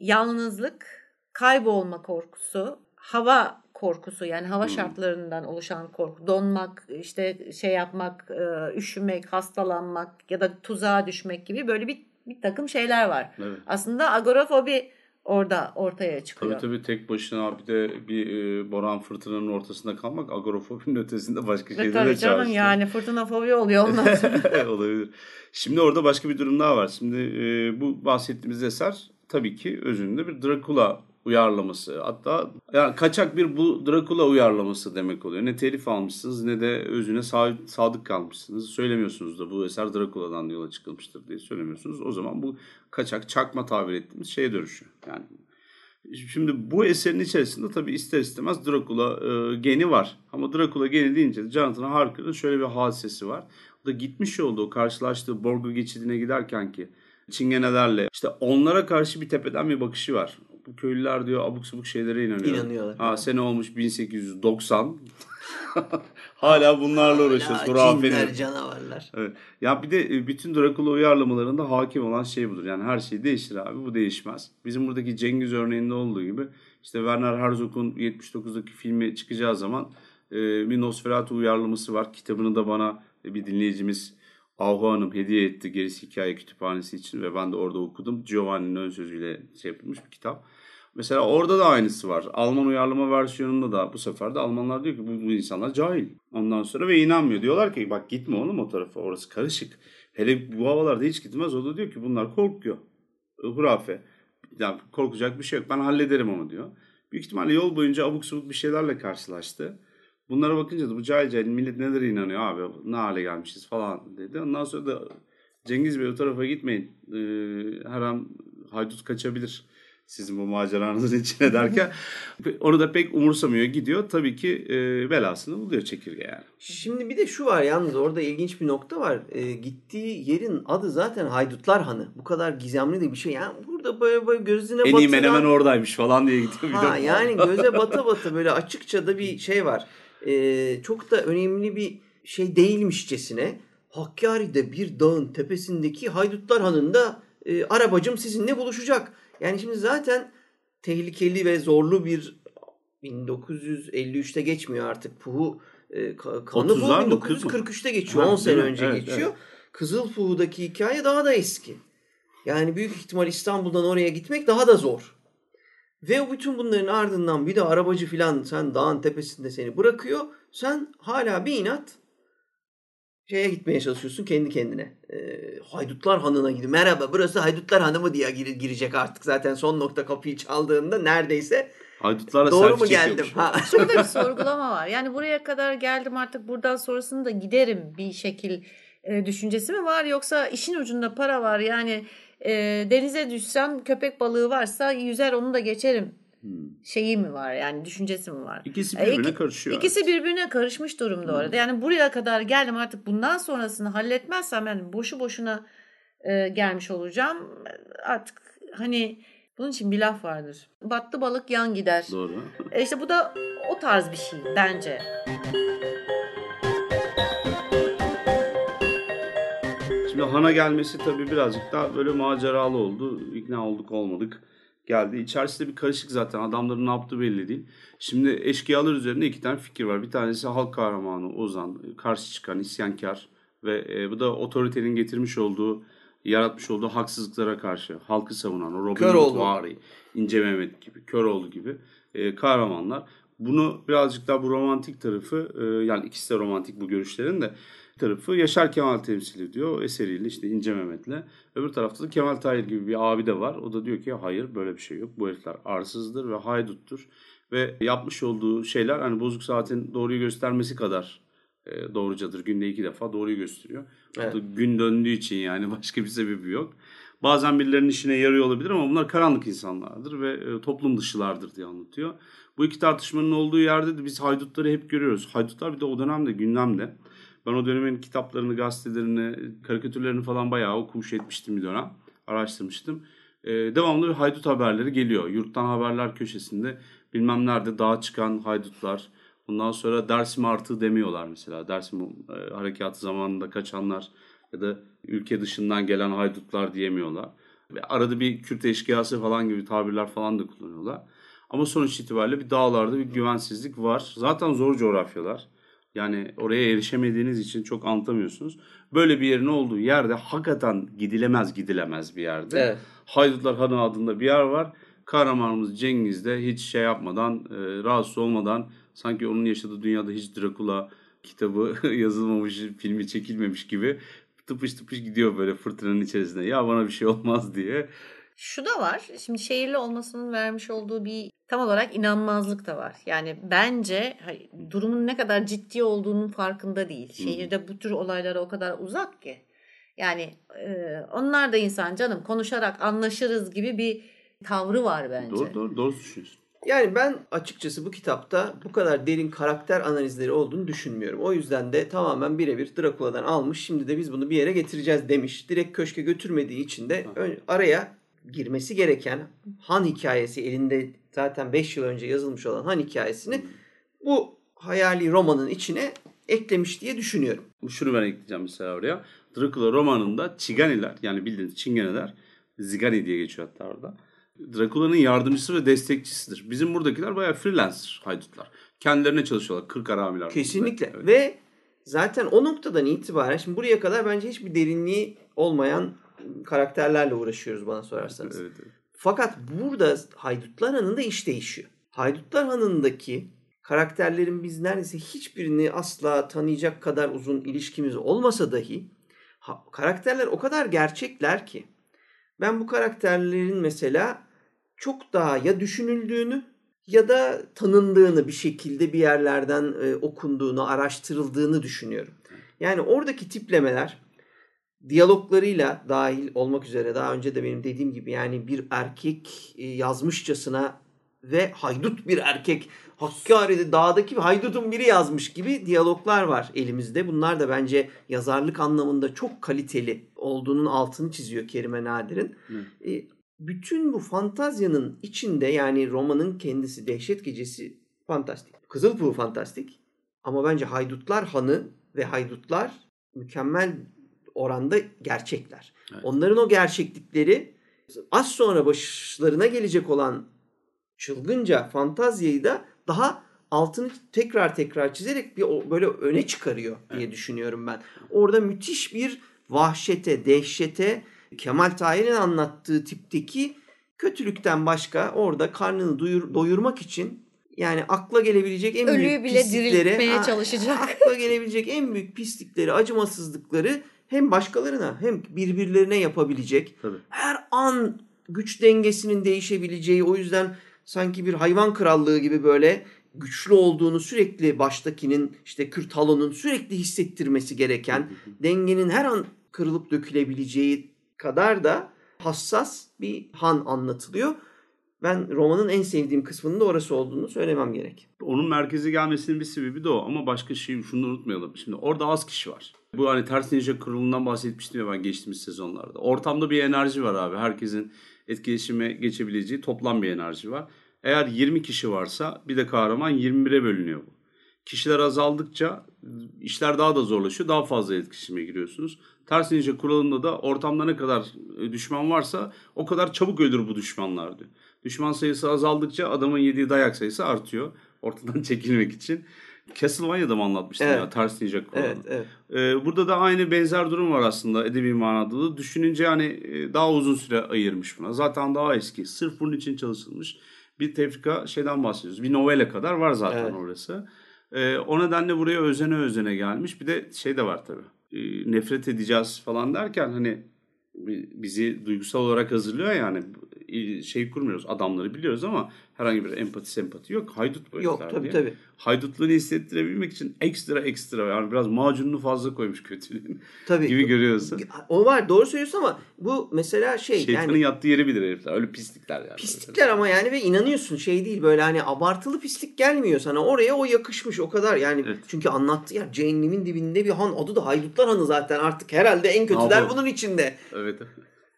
yalnızlık, kaybolma korkusu, hava korkusu yani hava Hmm. şartlarından oluşan korku, donmak, işte şey yapmak, e, üşümek, hastalanmak ya da tuzağa düşmek gibi böyle bir, bir takım şeyler var. Evet. Aslında agorafobi orada ortaya çıkıyor. Tabii tabii tek başına bir de bir e, boran fırtınanın ortasında kalmak agorafobinin ötesinde başka Ve şeyleri tabii canım çağrıştırıyor. yani fırtına fobi oluyor ondan sonra. Olabilir. Şimdi orada başka bir durum daha var. Şimdi e, bu bahsettiğimiz eser tabii ki özünde bir Drakula uyarlaması. Hatta yani kaçak bir bu Drakula uyarlaması demek oluyor. Ne telif almışsınız ne de özüne sa- sadık kalmışsınız. Söylemiyorsunuz da bu eser Drakula'dan yola çıkılmıştır diye söylemiyorsunuz. O zaman bu kaçak çakma tabir ettiğimiz şeye dönüşüyor. Yani Şimdi bu eserin içerisinde tabii ister istemez Dracula e, geni var. Ama Dracula geni deyince de Jonathan Harker'ın şöyle bir hadisesi var. O da gitmiş olduğu karşılaştığı Borgo geçidine giderken ki Çingenelerle işte onlara karşı bir tepeden bir bakışı var. Bu köylüler diyor abuk sabuk şeylere inanıyor. İnanıyorlar. Ha, sene olmuş 1890. Hala bunlarla uğraşıyoruz. Cinler, canavarlar. Evet. Ya bir de e, bütün Drakula uyarlamalarında hakim olan şey budur. Yani her şey değişir abi. Bu değişmez. Bizim buradaki Cengiz örneğinde olduğu gibi işte Werner Herzog'un 79'daki filmi çıkacağı zaman e, bir Nosferatu uyarlaması var. Kitabını da bana e, bir dinleyicimiz Ahu Hanım hediye etti gerisi hikaye kütüphanesi için ve ben de orada okudum. Giovanni'nin ön sözüyle şey yapılmış bir kitap. Mesela orada da aynısı var. Alman uyarlama versiyonunda da bu sefer de Almanlar diyor ki bu, bu insanlar cahil. Ondan sonra ve inanmıyor. Diyorlar ki bak gitme oğlum o tarafa orası karışık. Hele bu havalarda hiç gitmez. O da diyor ki bunlar korkuyor. Hurafe. Yani korkacak bir şey yok. Ben hallederim onu diyor. Büyük ihtimalle yol boyunca abuk subuk bir şeylerle karşılaştı. Bunlara bakınca da bu cahil cahil millet nelere inanıyor abi ne hale gelmişiz falan dedi. Ondan sonra da Cengiz Bey o tarafa gitmeyin. Ee, her an haydut kaçabilir sizin bu maceranızın içine derken onu da pek umursamıyor gidiyor. Tabii ki e, belasını buluyor çekirge yani. Şimdi bir de şu var yalnız orada ilginç bir nokta var. E, gittiği yerin adı zaten Haydutlar Hanı. Bu kadar gizemli de bir şey. Yani burada böyle, böyle gözüne En iyi batıran... menemen oradaymış falan diye gidiyor. Ha, yani göze bata bata böyle açıkça da bir şey var. E, çok da önemli bir şey değilmişçesine Hakkari'de bir dağın tepesindeki Haydutlar Hanı'nda e, arabacım sizinle buluşacak. Yani şimdi zaten tehlikeli ve zorlu bir 1953'te geçmiyor artık. Puhu e, ka- kanı bu 30'lar mı, 9 mu? 1943'te geçiyor. Ha, 10 sene önce Evet, geçiyor. evet. Kızıl Puhu'daki hikaye daha da eski. Yani büyük ihtimal İstanbul'dan oraya gitmek daha da zor. Ve bütün bunların ardından bir de arabacı filan sen dağın tepesinde seni bırakıyor. Sen hala bir inat şeye gitmeye çalışıyorsun kendi kendine. Ee, Haydutlar Hanı'na gidiyor. Merhaba burası Haydutlar Hanı mı diye gir- girecek artık zaten son nokta kapıyı çaldığında neredeyse Haydutlarla doğru mu geldim? Ha. Şurada bir sorgulama var. Yani buraya kadar geldim artık buradan sonrasını da giderim bir şekil e, düşüncesi mi var yoksa işin ucunda para var yani e, denize düşsem köpek balığı varsa yüzer onu da geçerim şeyi mi var yani düşüncesi mi var? İkisi E, birbirine iki- karışıyor. İkisi birbirine karışmış durumda orada. Yani buraya kadar geldim artık bundan sonrasını halletmezsem yani boşu boşuna e, gelmiş olacağım. Artık hani bunun için bir laf vardır. Battı balık yan gider. Doğru. E işte bu da o tarz bir şey bence. Şimdi Han'a gelmesi tabii birazcık daha böyle maceralı oldu. İkna olduk olmadık. Geldi. İçerisinde bir karışık zaten. Adamların ne yaptığı belli değil. Şimdi eşkıyalar üzerinde iki tane fikir var. Bir tanesi halk kahramanı Ozan. Karşı çıkan isyankar. Ve e, bu da otoritenin getirmiş olduğu, yaratmış olduğu haksızlıklara karşı halkı savunan o Robin. Hood vari, İnce Mehmet gibi, Köroğlu gibi e, kahramanlar. Bunu birazcık daha bu romantik tarafı e, yani ikisi de romantik bu görüşlerin de tarafı Yaşar Kemal temsil ediyor. Eseriyle işte İnce Mehmet'le. Öbür tarafta da Kemal Tahir gibi bir abi de var. O da diyor ki hayır böyle bir şey yok. Bu herifler arsızdır ve hayduttur. Ve yapmış olduğu şeyler hani bozuk saatin doğruyu göstermesi kadar e, doğrucadır. Günde iki defa doğruyu gösteriyor. Evet. Gün döndüğü için yani başka bir sebebi yok. Bazen birilerinin işine yarıyor olabilir ama bunlar karanlık insanlardır ve e, toplum dışılardır diye anlatıyor. Bu iki tartışmanın olduğu yerde de biz haydutları hep görüyoruz. Haydutlar bir de o dönemde gündemde. Ben o dönemin kitaplarını, gazetelerini, karikatürlerini falan bayağı okumuş etmiştim bir dönem. Araştırmıştım. Ee, devamlı haydut haberleri geliyor. Yurttan haberler köşesinde bilmem nerede dağa çıkan haydutlar. Bundan sonra Dersim artığı demiyorlar mesela. Dersim e, harekatı zamanında kaçanlar ya da ülke dışından gelen haydutlar diyemiyorlar. Ve arada bir Kürt eşkıyası falan gibi tabirler falan da kullanıyorlar. Ama sonuç itibariyle bir dağlarda bir güvensizlik var. Zaten zor coğrafyalar. Yani oraya erişemediğiniz için çok anlatamıyorsunuz. Böyle bir yerin olduğu yerde hakikaten gidilemez gidilemez bir yerde. Evet. Haydutlar Hanı adında bir yer var. Kahramanımız Cengiz de hiç şey yapmadan, e, rahatsız olmadan sanki onun yaşadığı dünyada hiç Drakula kitabı yazılmamış, filmi çekilmemiş gibi tıpış tıpış gidiyor böyle fırtınanın içerisinde. Ya bana bir şey olmaz diye. Şu da var. Şimdi şehirli olmasının vermiş olduğu bir tam olarak inanmazlık da var. Yani bence hay- durumun ne kadar ciddi olduğunun farkında değil. Şehirde bu tür olaylara o kadar uzak ki. Yani e, onlar da insan canım konuşarak anlaşırız gibi bir tavrı var bence. Doğru doğru doğru düşünüyorsun. Yani ben açıkçası bu kitapta bu kadar derin karakter analizleri olduğunu düşünmüyorum. O yüzden de tamamen birebir Drakula'dan almış. Şimdi de biz bunu bir yere getireceğiz demiş. Direkt köşke götürmediği için de araya girmesi gereken Han hikayesi elinde zaten 5 yıl önce yazılmış olan Han hikayesini bu hayali romanın içine eklemiş diye düşünüyorum. Şunu ben ekleyeceğim mesela oraya. Dracula romanında Çiganiler yani bildiğiniz Çingeneler Zigani diye geçiyor hatta orada. Dracula'nın yardımcısı ve destekçisidir. Bizim buradakiler bayağı freelancer haydutlar. Kendilerine çalışıyorlar. 40 haramiler. Kesinlikle. Evet. Ve zaten o noktadan itibaren şimdi buraya kadar bence hiçbir derinliği olmayan karakterlerle uğraşıyoruz bana sorarsanız. Evet, evet. Fakat burada Haydutlar Hanı'nda iş değişiyor. Haydutlar Hanı'ndaki karakterlerin biz neredeyse hiçbirini asla tanıyacak kadar uzun ilişkimiz olmasa dahi ha- karakterler o kadar gerçekler ki ben bu karakterlerin mesela çok daha ya düşünüldüğünü ya da tanındığını bir şekilde bir yerlerden e, okunduğunu, araştırıldığını düşünüyorum. Yani oradaki tiplemeler diyaloglarıyla dahil olmak üzere daha önce de benim dediğim gibi yani bir erkek e, yazmışçasına ve haydut bir erkek Hakkari'de dağdaki bir haydutun biri yazmış gibi diyaloglar var elimizde. Bunlar da bence yazarlık anlamında çok kaliteli olduğunun altını çiziyor Kerime Nadir'in. E, bütün bu fantazyanın içinde yani romanın kendisi Dehşet Gecesi fantastik. Kızılpuğu fantastik. Ama bence Haydutlar Hanı ve Haydutlar mükemmel oranda gerçekler. Evet. Onların o gerçeklikleri az sonra başlarına gelecek olan çılgınca fantazyayı da daha altını tekrar tekrar çizerek bir böyle öne çıkarıyor diye düşünüyorum ben. Orada müthiş bir vahşete, dehşete, Kemal Tahir'in anlattığı tipteki kötülükten başka orada karnını duyur, doyurmak için yani akla gelebilecek en Ölüyü büyük bile diriltmeye Ha, çalışacak. akla gelebilecek en büyük pislikleri, acımasızlıkları hem başkalarına hem birbirlerine yapabilecek. Tabii. Her an güç dengesinin değişebileceği o yüzden sanki bir hayvan krallığı gibi böyle güçlü olduğunu sürekli baştakinin işte Kürtalon'un sürekli hissettirmesi gereken dengenin her an kırılıp dökülebileceği kadar da hassas bir han anlatılıyor. Ben romanın en sevdiğim kısmının da orası olduğunu söylemem gerek. Onun merkeze gelmesinin bir sebebi de o ama başka şey şunu unutmayalım. Şimdi orada az kişi var. Bu hani ters ninja kurulundan bahsetmiştim ya ben geçtiğimiz sezonlarda. Ortamda bir enerji var abi. Herkesin etkileşime geçebileceği toplam bir enerji var. Eğer 20 kişi varsa bir de kahraman 21'e bölünüyor bu. Kişiler azaldıkça işler daha da zorlaşıyor. Daha fazla etkileşime giriyorsunuz. Ters ninja kuralında da ortamda ne kadar e, düşman varsa o kadar çabuk ölür bu düşmanlar diyor. Düşman sayısı azaldıkça adamın yediği dayak sayısı artıyor. Ortadan çekilmek için. Castlevania'da mı anlatmıştım Evet. ya ters ninja kuralını. Evet, evet. Ee, burada da aynı benzer durum var aslında edebi manada da. Düşününce hani daha uzun süre ayırmış buna. Zaten daha eski. Sırf bunun için çalışılmış. Bir tefrika şeyden bahsediyoruz. Bir novele kadar var zaten Evet. orası. Ee, o nedenle buraya özene özene gelmiş. Bir de şey de var tabii. Ee, nefret edeceğiz falan derken hani bi- bizi duygusal olarak hazırlıyor yani şey kurmuyoruz adamları biliyoruz ama herhangi bir empati sempati yok haydut bu Yok tabii diye. tabii. haydutluğunu hissettirebilmek için ekstra ekstra yani biraz macununu fazla koymuş kötülüğün Tabii. gibi görüyorsun. O var doğru söylüyorsun ama bu mesela şey Şeytanın yani yattığı yeri bilir herifler. Öyle pislikler yani. pislikler ama yani ve inanıyorsun şey değil böyle hani abartılı pislik gelmiyor sana oraya o yakışmış o kadar yani Evet. çünkü anlattı ya cehennemin dibinde bir han adı da haydutlar hanı zaten artık herhalde en kötüler bunun içinde. Evet.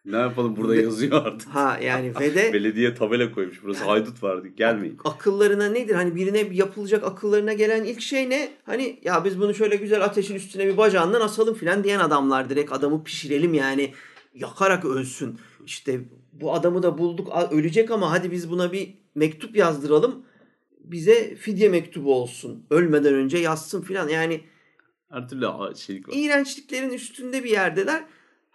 Ne yapalım burada yazıyor artık. Ha yani ve de Belediye tabela koymuş. Burası haydut vardı. Gelmeyin. akıllarına nedir? Hani birine yapılacak akıllarına gelen ilk şey ne? Hani ya biz bunu şöyle güzel ateşin üstüne bir bacağından asalım filan diyen adamlar direkt adamı pişirelim yani yakarak ölsün. İşte bu adamı da bulduk ölecek ama hadi biz buna bir mektup yazdıralım. Bize fidye mektubu olsun. Ölmeden önce yazsın filan. Yani Her türlü şeylik var. iğrençliklerin üstünde bir yerdeler.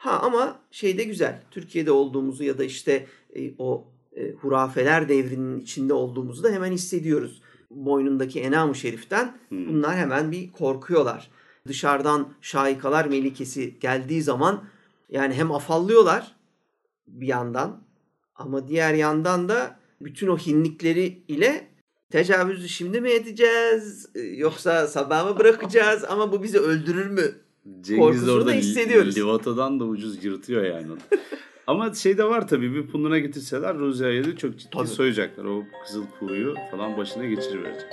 Ha ama şey de güzel. Türkiye'de olduğumuzu ya da işte e, o e, hurafeler devrinin içinde olduğumuzu da hemen hissediyoruz. Boynundaki enam-ı şeriften Hmm. bunlar hemen bir korkuyorlar. Dışarıdan şaikalar melikesi geldiği zaman yani hem afallıyorlar bir yandan ama diğer yandan da bütün o hinlikleri ile tecavüzü şimdi mi edeceğiz e, yoksa sabah mı bırakacağız ama bu bizi öldürür mü Cengiz korkusunu orada da hissediyoruz. Livato'dan da ucuz yırtıyor yani. Ama şey de var tabii bir punduna getirseler Rusya'ya da çok ciddi Tabii. soyacaklar. O kızıl kuğuyu falan başına geçiriverecek.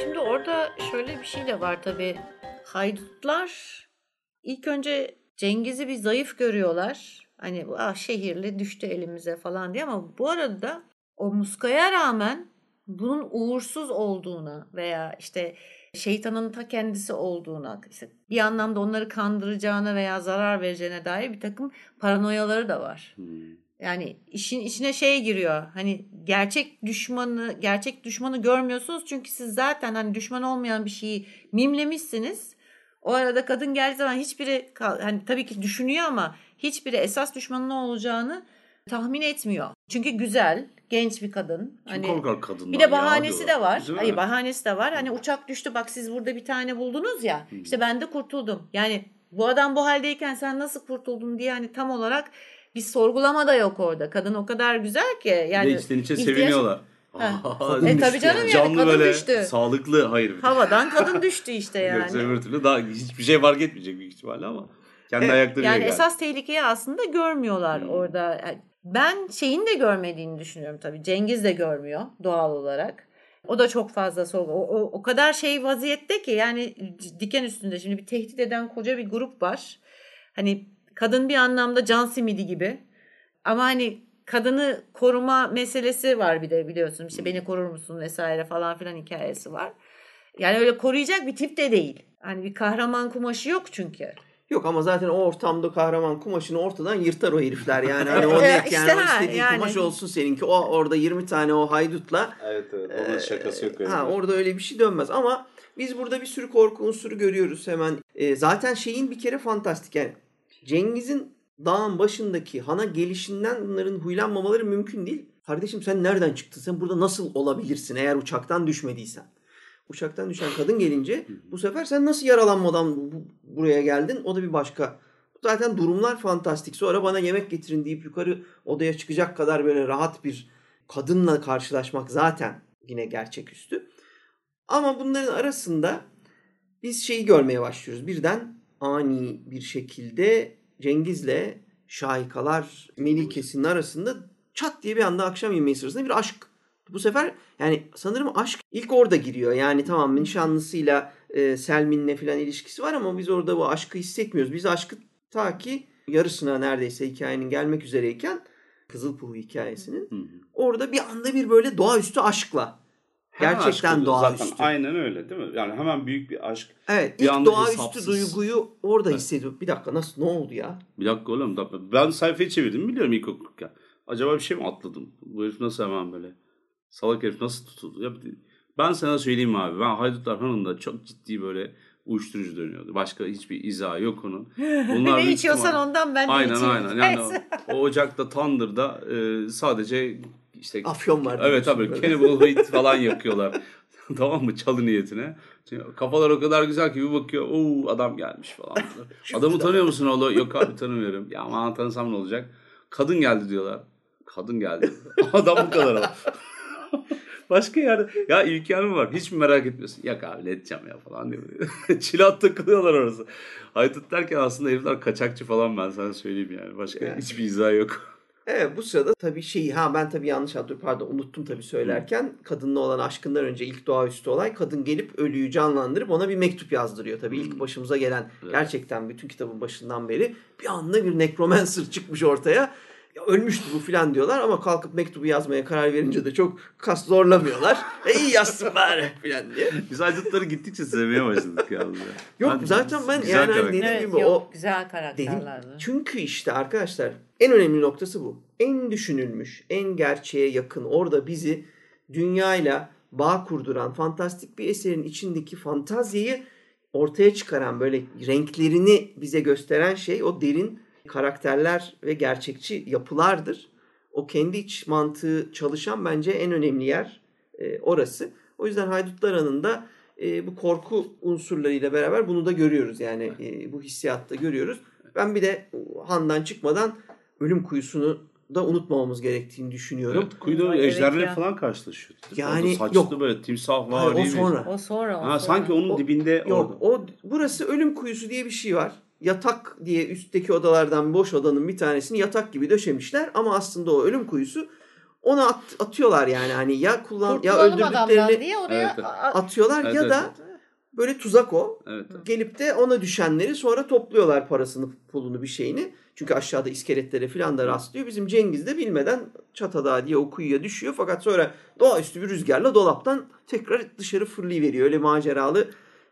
Şimdi orada şöyle bir şey de var tabii. Haydutlar ilk önce Cengiz'i bir zayıf görüyorlar. Hani bu ah, şehirli düştü elimize falan diye ama bu arada o muskaya rağmen bunun uğursuz olduğuna veya işte şeytanın ta kendisi olduğuna, işte bir anlamda onları kandıracağına veya zarar vereceğine dair bir takım paranoyaları da var. Hmm. Yani işin içine şey giriyor. Hani gerçek düşmanı, gerçek düşmanı görmüyorsunuz çünkü siz zaten hani düşman olmayan bir şeyi mimlemişsiniz. O arada kadın geldiği zaman hiçbiri hani tabii ki düşünüyor ama hiçbiri esas düşmanın ne olacağını tahmin etmiyor. Çünkü güzel, genç bir kadın. Kim Hani korkar kadından bir de ya bahanesi diyorlar. de var. Hayır bahanesi de var. Hani uçak düştü bak siz burada bir tane buldunuz ya. Hmm. İşte ben de kurtuldum. Yani bu adam bu haldeyken sen nasıl kurtuldun diye hani tam olarak bir sorgulama da yok orada. Kadın o kadar güzel ki. Yani içten içe ihtiyaç- seviniyorlar. Aa, E tabii canım yani Canlı kadın böyle düştü. sağlıklı hayır. Havadan kadın düştü işte Yoksa yani. öbür türlü daha hiçbir şey fark etmeyecek büyük ihtimalle ama kendi Evet, ayaklarıyla Yani esas tehlikeyi aslında görmüyorlar Hmm. orada. Ben şeyin de görmediğini düşünüyorum tabii. Cengiz de görmüyor doğal olarak. O da çok fazla sorgu. O, o, o kadar şey vaziyette ki yani diken üstünde şimdi bir tehdit eden koca bir grup var. Hani kadın bir anlamda can simidi gibi. Ama hani kadını koruma meselesi var bir de biliyorsun. İşte beni korur musun vesaire falan filan hikayesi var. Yani öyle koruyacak bir tip de değil. Hani bir kahraman kumaşı yok çünkü. Yok ama zaten o ortamda kahraman kumaşını ortadan yırtar o herifler yani. Hani o net işte yani o ha, istediği yani. kumaş olsun seninki. O orada 20 tane o haydutla Evet evet. Onun Ee, şakası yok öyle. Ha, orada öyle bir şey dönmez ama biz burada bir sürü korku unsuru görüyoruz hemen. Ee, zaten şeyin bir kere fantastik yani Cengiz'in dağın başındaki hana gelişinden bunların huylanmamaları mümkün değil. Kardeşim sen nereden çıktın? Sen burada nasıl olabilirsin eğer uçaktan düşmediysen? Uçaktan düşen kadın gelince bu sefer sen nasıl yaralanmadan bu- buraya geldin? O da bir başka. Zaten durumlar fantastik. Sonra bana yemek getirin deyip yukarı odaya çıkacak kadar böyle rahat bir kadınla karşılaşmak zaten yine gerçeküstü. Ama bunların arasında biz şeyi görmeye başlıyoruz. Birden ani bir şekilde Cengiz'le Şahikalar Melikesi'nin arasında çat diye bir anda akşam yemeği sırasında bir aşk. Bu sefer yani sanırım aşk ilk orada giriyor. Yani tamam nişanlısıyla e, Selmin'le falan ilişkisi var ama biz orada bu aşkı hissetmiyoruz. Biz aşkı ta ki yarısına neredeyse hikayenin gelmek üzereyken Kızılpuhu hikayesinin Hı hı. orada bir anda bir böyle doğaüstü aşkla. Gerçekten doğaüstü. Zaten aynen öyle değil mi? Yani hemen büyük bir aşk. Evet Bir ilk doğaüstü duyguyu orada Evet. hissediyorum. Bir dakika nasıl ne oldu ya? Bir dakika oğlum. Ben sayfayı çevirdim biliyorum ilk okurken. Acaba bir şey mi atladım? Bu herif nasıl hemen böyle? Salak herif nasıl tutuldu? Ya ben sana söyleyeyim abi. Ben Haydutlar Hanı'nda çok ciddi böyle uyuşturucu dönüyordu. Başka hiçbir izahı yok onun. Bunlar ne içiyorsan ihtimal- ondan ben de Aynen içeyim. aynen. Yani o, o ocakta Tandır'da e, sadece işte Afyon var. Evet tabii. Cannibal Hit falan yakıyorlar. tamam mı? Çalı niyetine. Şimdi kafalar o kadar güzel ki bir bakıyor. Oo adam gelmiş falan. Adamı tanıyor musun oğlu? Yok abi tanımıyorum. Ya aman tanısam ne olacak? Kadın geldi diyorlar. Kadın geldi. Adam bu kadar. Başka yerde ya imkanı mı var? Hiç mi merak etmiyorsun? Yok abi ne edeceğim ya falan diyor. Çilat takılıyorlar orası. Haydut derken aslında herifler kaçakçı falan ben sana söyleyeyim yani. Başka Yani. hiçbir izah yok. Evet bu sırada tabii şeyi ha ben tabii yanlış hatırlıyorum pardon unuttum tabii söylerken kadınla olan aşkından önce ilk doğaüstü olay kadın gelip ölüyü canlandırıp ona bir mektup yazdırıyor. Tabii ilk başımıza gelen Evet. gerçekten bütün kitabın başından beri bir anda bir nekromancer çıkmış ortaya. Ya ölmüştü bu filan diyorlar ama kalkıp mektubu yazmaya karar verince de çok kas zorlamıyorlar. e iyi yazsın bari filan diye. Biz haydutları gittikçe sevmeye başladık yalnız. ya. Yok Ben- zaten ben güzel yani karakter. dediğim Evet, gibi yok, o güzel Dedim, karakterlerdi. çünkü işte arkadaşlar en önemli noktası bu. En düşünülmüş, en gerçeğe yakın, orada bizi dünyayla bağ kurduran fantastik bir eserin içindeki fantaziyi ortaya çıkaran böyle renklerini bize gösteren şey o derin karakterler ve gerçekçi yapılardır. O kendi iç mantığı çalışan bence en önemli yer e, orası. O yüzden Haydutlar Hanı'nda e, bu korku unsurlarıyla beraber bunu da görüyoruz. Yani e, bu hissiyatta görüyoruz. Ben bir de Han'dan çıkmadan ölüm kuyusunu da unutmamamız gerektiğini düşünüyorum. Evet, kuyuda Evet ejderlerle ya. falan karşılaşıyor. Yani Orada saçlı yok. böyle timsah Hayır, var. o sonra. O sonra. O Ha, sonra. sanki onun O- dibinde Yok orada. o burası ölüm kuyusu diye bir şey var. Yatak diye üstteki odalardan boş odanın bir tanesini yatak gibi döşemişler ama aslında o ölüm kuyusu ona at- atıyorlar yani hani ya kullan ya Kurtulalım öldürdüklerini diye oraya Evet. atıyorlar Evet, ya evet, da evet. Böyle tuzak o. Evet. Gelip de ona düşenleri sonra topluyorlar parasını, pulunu bir şeyini. Çünkü aşağıda iskeletlere falan da rastlıyor. Bizim Cengiz de bilmeden çatada diye o kuyuya düşüyor. Fakat sonra doğaüstü bir rüzgarla dolaptan tekrar dışarı fırlayıveriyor. Öyle maceralı,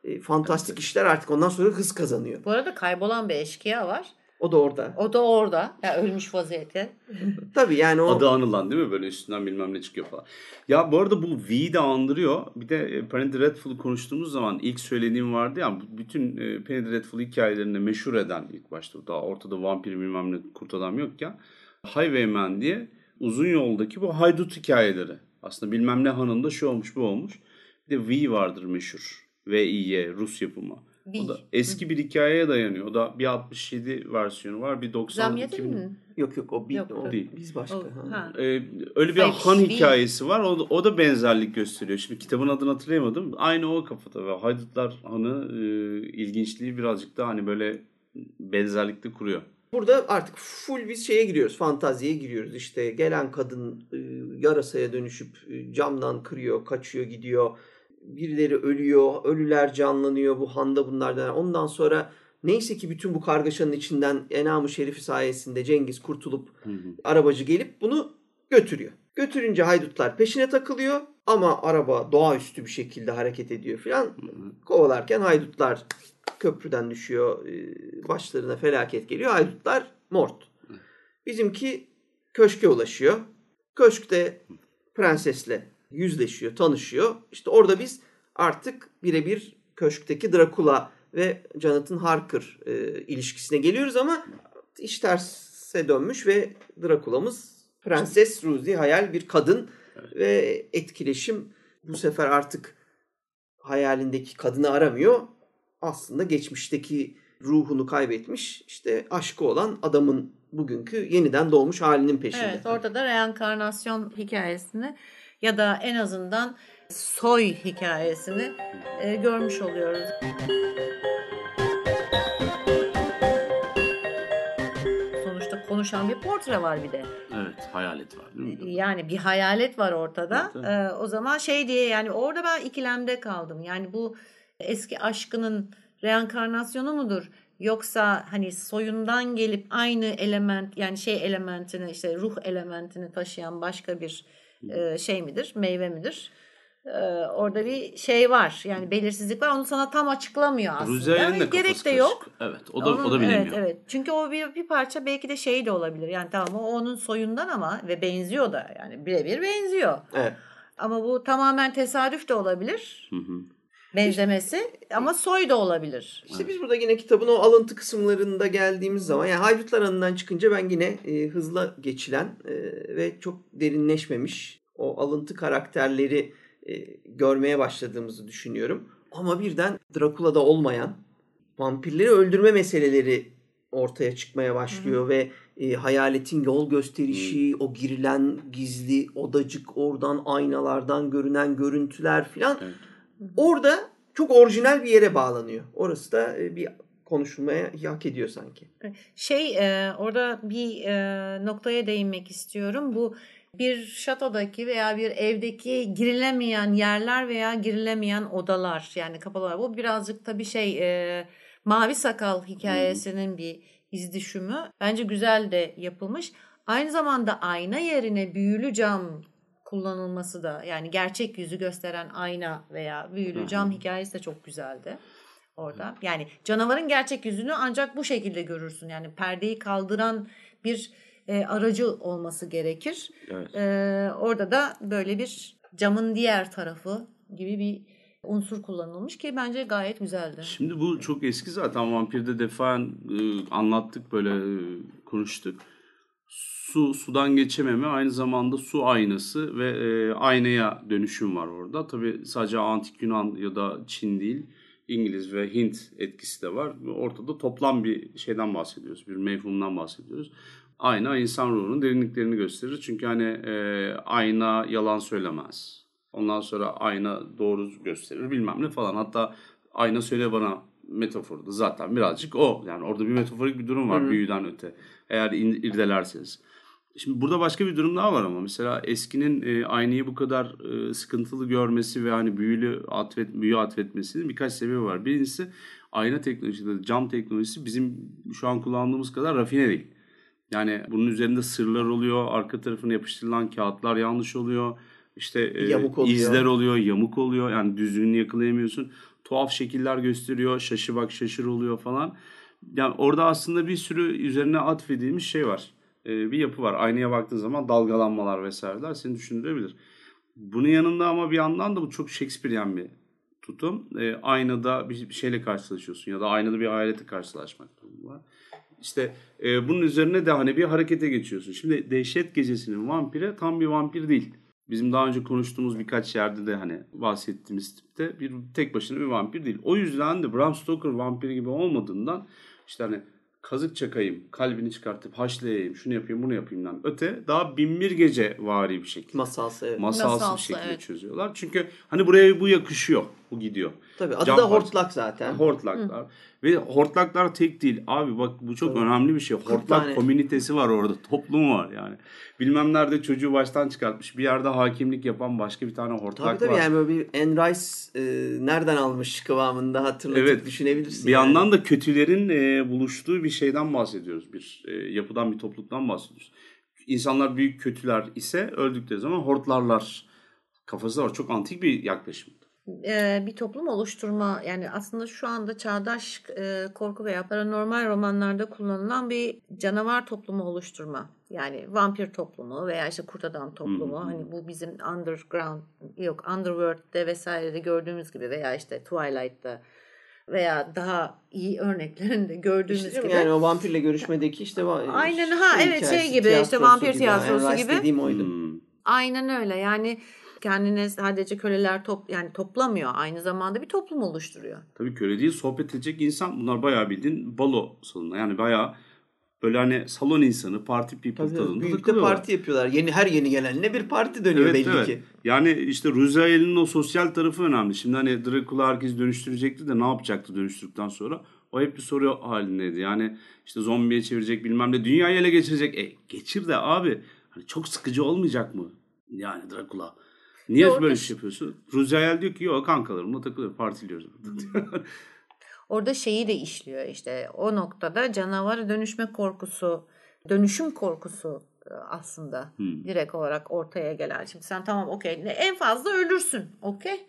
e, fantastik işler artık ondan sonra hız kazanıyor. Bu arada kaybolan bir eşkıya var. O da orada. O da orada. Ya ölmüş vaziyette. Tabii yani o Adı anılan değil mi? Böyle üstünden bilmem ne çıkıyor falan. Ya bu arada bu V'yi de andırıyor. Bir de e, Penny Dreadful'u konuştuğumuz zaman ilk söylediğim vardı ya bütün e, Penny Dreadful hikayelerini meşhur eden ilk başta daha ortada vampir bilmem ne kurt adam yokken Highwayman diye uzun yoldaki bu haydut hikayeleri. Aslında bilmem ne hanında şu olmuş bu olmuş. Bir de V vardır meşhur. V-I-Y Rus yapımı. O da eski bir hikayeye dayanıyor. O da bir 67 versiyonu var. Bir 90 Zamyedin 2000 mi? yok yok o, bir, Yok, o değil. biz başka. O- ha. Ee, öyle bir Hayır, han değil. hikayesi var. O da, o da benzerlik gösteriyor. Şimdi kitabın adını hatırlayamadım. Aynı o kafada ve Haydutlar Hanı e, ilginçliği birazcık da hani böyle benzerlikte kuruyor. Burada artık full biz şeye giriyoruz, fantaziye giriyoruz. İşte gelen kadın e, yarasaya dönüşüp e, camdan kırıyor, kaçıyor, gidiyor. Birileri ölüyor, ölüler canlanıyor. Bu handa bunlardan. Ondan sonra neyse ki bütün bu kargaşanın içinden Enam-ı Şerifi sayesinde Cengiz kurtulup arabacı gelip bunu götürüyor. Götürünce haydutlar peşine takılıyor ama araba doğaüstü bir şekilde hareket ediyor filan. Kovalarken haydutlar köprüden düşüyor. e, Başlarına felaket geliyor. Haydutlar mort. Bizimki köşke ulaşıyor. Köşkte prensesle yüzleşiyor, tanışıyor. İşte orada biz artık birebir köşkteki Drakula ve Jonathan Harker e, ilişkisine geliyoruz ama iş terse dönmüş ve Drakula'mız Prenses Ruzi hayal bir kadın ve etkileşim bu sefer artık hayalindeki kadını aramıyor. Aslında geçmişteki ruhunu kaybetmiş işte aşkı olan adamın bugünkü yeniden doğmuş halinin peşinde. Evet orada da reenkarnasyon hikayesini ya da en azından soy hikayesini e, görmüş oluyoruz. Sonuçta konuşan bir portre var bir de. Evet hayalet var değil mi? Yani bir hayalet var ortada. Evet, Ee, o zaman şey diye yani orada ben ikilemde kaldım. Yani bu eski aşkının reenkarnasyonu mudur? Yoksa hani soyundan gelip aynı element yani şey elementini işte ruh elementini taşıyan başka bir e, şey midir? Meyve midir? Ee, orada bir şey var. Yani belirsizlik var. Onu sana tam açıklamıyor aslında. Ruzia'nın da gerek de yok. karışık. Evet o da, Onun- o da bilemiyor. Evet, evet. Çünkü o bir, bir parça belki de şey de olabilir. Yani tamam o onun soyundan ama ve benziyor da yani birebir benziyor. Evet. Ama bu tamamen tesadüf de olabilir. Hı hı. Benzemesi ama soy da olabilir. İşte biz burada yine kitabın o alıntı kısımlarında geldiğimiz zaman yani Haydutlar Anı'ndan çıkınca ben yine e, hızla geçilen e, ve çok derinleşmemiş o alıntı karakterleri e, görmeye başladığımızı düşünüyorum. Ama birden Drakula'da olmayan vampirleri öldürme meseleleri ortaya çıkmaya başlıyor ve e, hayaletin yol gösterişi, o girilen gizli odacık, oradan aynalardan görünen görüntüler filan Evet. Orada çok orijinal bir yere bağlanıyor. Orası da e, bir konuşulmaya hak ediyor sanki. Şey e, orada bir e, noktaya değinmek istiyorum. Bu bir şatodaki veya bir evdeki girilemeyen yerler veya girilemeyen odalar yani kapalılar. Bu birazcık tabii şey e, Mavi Sakal hikayesinin bir izdüşümü. Bence güzel de yapılmış. Aynı zamanda ayna yerine büyülü cam kullanılması da yani gerçek yüzü gösteren ayna veya büyülü cam hikayesi de çok güzeldi orada. Yani canavarın gerçek yüzünü ancak bu şekilde görürsün. Yani perdeyi kaldıran bir e, aracı olması gerekir. Evet. E, orada da böyle bir camın diğer tarafı gibi bir unsur kullanılmış ki bence gayet güzeldi. Şimdi bu çok eski zaten vampirde defaen e, anlattık böyle e, konuştuk. Su, sudan geçememe aynı zamanda su aynası ve e, aynaya dönüşüm var orada. Tabi sadece antik Yunan ya da Çin değil İngiliz ve Hint etkisi de var. Ortada toplam bir şeyden bahsediyoruz. Bir mevhumdan bahsediyoruz. Ayna insan ruhunun derinliklerini gösterir. Çünkü hani e, ayna yalan söylemez. Ondan sonra ayna doğru gösterir bilmem ne falan. Hatta ayna söyle bana metaforu da zaten birazcık o. Yani orada bir metaforik bir durum var Hı hı. büyüden öte. Eğer irdelerseniz. Şimdi burada başka bir durum daha var ama mesela eskinin e, aynayı bu kadar e, sıkıntılı görmesi ve hani büyülü atfet, büyü atfetmesinin birkaç sebebi var. Birincisi ayna teknolojisi, cam teknolojisi bizim şu an kullandığımız kadar rafine değil. Yani bunun üzerinde sırlar oluyor, arka tarafına yapıştırılan kağıtlar yanlış oluyor. İşte e, Yamuk oluyor. izler oluyor, yamuk oluyor. Yani düzlüğünü yakalayamıyorsun. Tuhaf şekiller gösteriyor, şaşı bak şaşır oluyor falan. Yani orada aslında bir sürü üzerine atfedilmiş şey var. Ee, bir yapı var. Aynaya baktığın zaman dalgalanmalar vesaireler seni düşündürebilir. Bunun yanında ama bir yandan da bu çok Shakespearean bir tutum. Ee, aynada bir şeyle karşılaşıyorsun ya da aynada bir alete karşılaşmak durumu var. İşte e, bunun üzerine de hani bir harekete geçiyorsun. Şimdi Dehşet Gecesi'nin vampiri tam bir vampir değil. Bizim daha önce konuştuğumuz birkaç yerde de hani bahsettiğimiz tipte bir tek başına bir vampir değil. O yüzden de Bram Stoker vampiri gibi olmadığından işte hani kazık çakayım, kalbini çıkartıp haşlayayım, şunu yapayım, bunu yapayımdan öte daha binbir gece vari bir şekilde. Masalsı evet. Masalsı bir Masalsı, şekilde evet. çözüyorlar. Çünkü hani buraya bu yakışıyor. Bu gidiyor. Tabii adı Cam da hortlak zaten. Hortlaklar. Ve hortlaklar tek değil. Abi bak bu çok Tabii. önemli bir şey. Hortlak tane. komünitesi var orada. Toplum var yani. Bilmem nerede çocuğu baştan çıkartmış. Bir yerde hakimlik yapan başka bir tane hortlak Tabii tabii var. yani böyle bir Anne Rice e, nereden almış kıvamında hatırlatıp Evet. düşünebilirsin. Bir yani. yandan da kötülerin e, buluştuğu bir şeyden bahsediyoruz. Bir e, yapıdan, bir topluluktan bahsediyoruz. İnsanlar büyük kötüler ise öldükleri zaman hortlarlar kafası var. Çok antik bir yaklaşım. E, bir toplum oluşturma yani aslında şu anda çağdaş e, korku veya paranormal romanlarda kullanılan bir canavar toplumu oluşturma. Yani vampir toplumu veya işte kurt adam toplumu. Hani bu bizim underground yok underworld'de vesairede gördüğümüz gibi veya işte Twilight'ta veya daha iyi örneklerinde gördüğümüz İşte gibi. yani o vampirle görüşmedeki işte Aynen, ha, evet, şey gibi, işte vampir gibi. tiyatrosu gibi. oydu. Hmm. Aynen öyle. Yani kendine sadece köleler top yani toplamıyor. Aynı zamanda bir toplum oluşturuyor. Tabii köle değil sohbet edecek insan. Bunlar bayağı bildiğin balo salonu. Yani bayağı böyle hani salon insanı, party people Tabii, tadında büyük de parti yapıyorlar. Yeni her yeni gelenle bir parti dönüyor belli ki. Yani işte Ruzael'in o sosyal tarafı önemli. Şimdi hani Dracula herkes dönüştürecekti de ne yapacaktı dönüştürdükten sonra? O hep bir soru halindeydi. Yani işte zombiye çevirecek bilmem ne dünyayı ele geçirecek. E geçir de abi hani çok sıkıcı olmayacak mı? Yani Dracula. Niye Doğru. böyle bir şey yapıyorsun? Ruzael diyor ki yok kankalarımla takılıyor partiliyoruz. Orada şeyi de işliyor işte o noktada canavara dönüşme korkusu, dönüşüm korkusu e, aslında Hmm. direkt olarak ortaya gelen. Şimdi sen tamam okey en fazla ölürsün okey.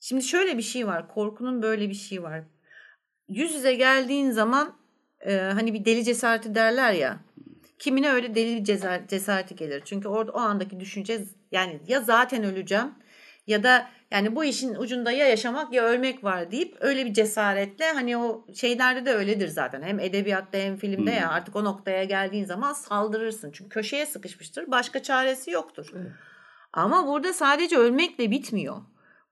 Şimdi şöyle bir şey var korkunun böyle bir şey var. Yüz yüze geldiğin zaman e, hani bir deli cesareti derler ya. Kimine öyle deli ceza- cesareti gelir. Çünkü orada o andaki düşünce yani ya zaten öleceğim ya da yani bu işin ucunda ya yaşamak ya ölmek var deyip öyle bir cesaretle hani o şeylerde de öyledir zaten. Hem edebiyatta hem filmde ya Hmm. artık o noktaya geldiğin zaman saldırırsın. Çünkü köşeye sıkışmıştır. Başka çaresi yoktur. Evet. Ama burada sadece ölmekle bitmiyor.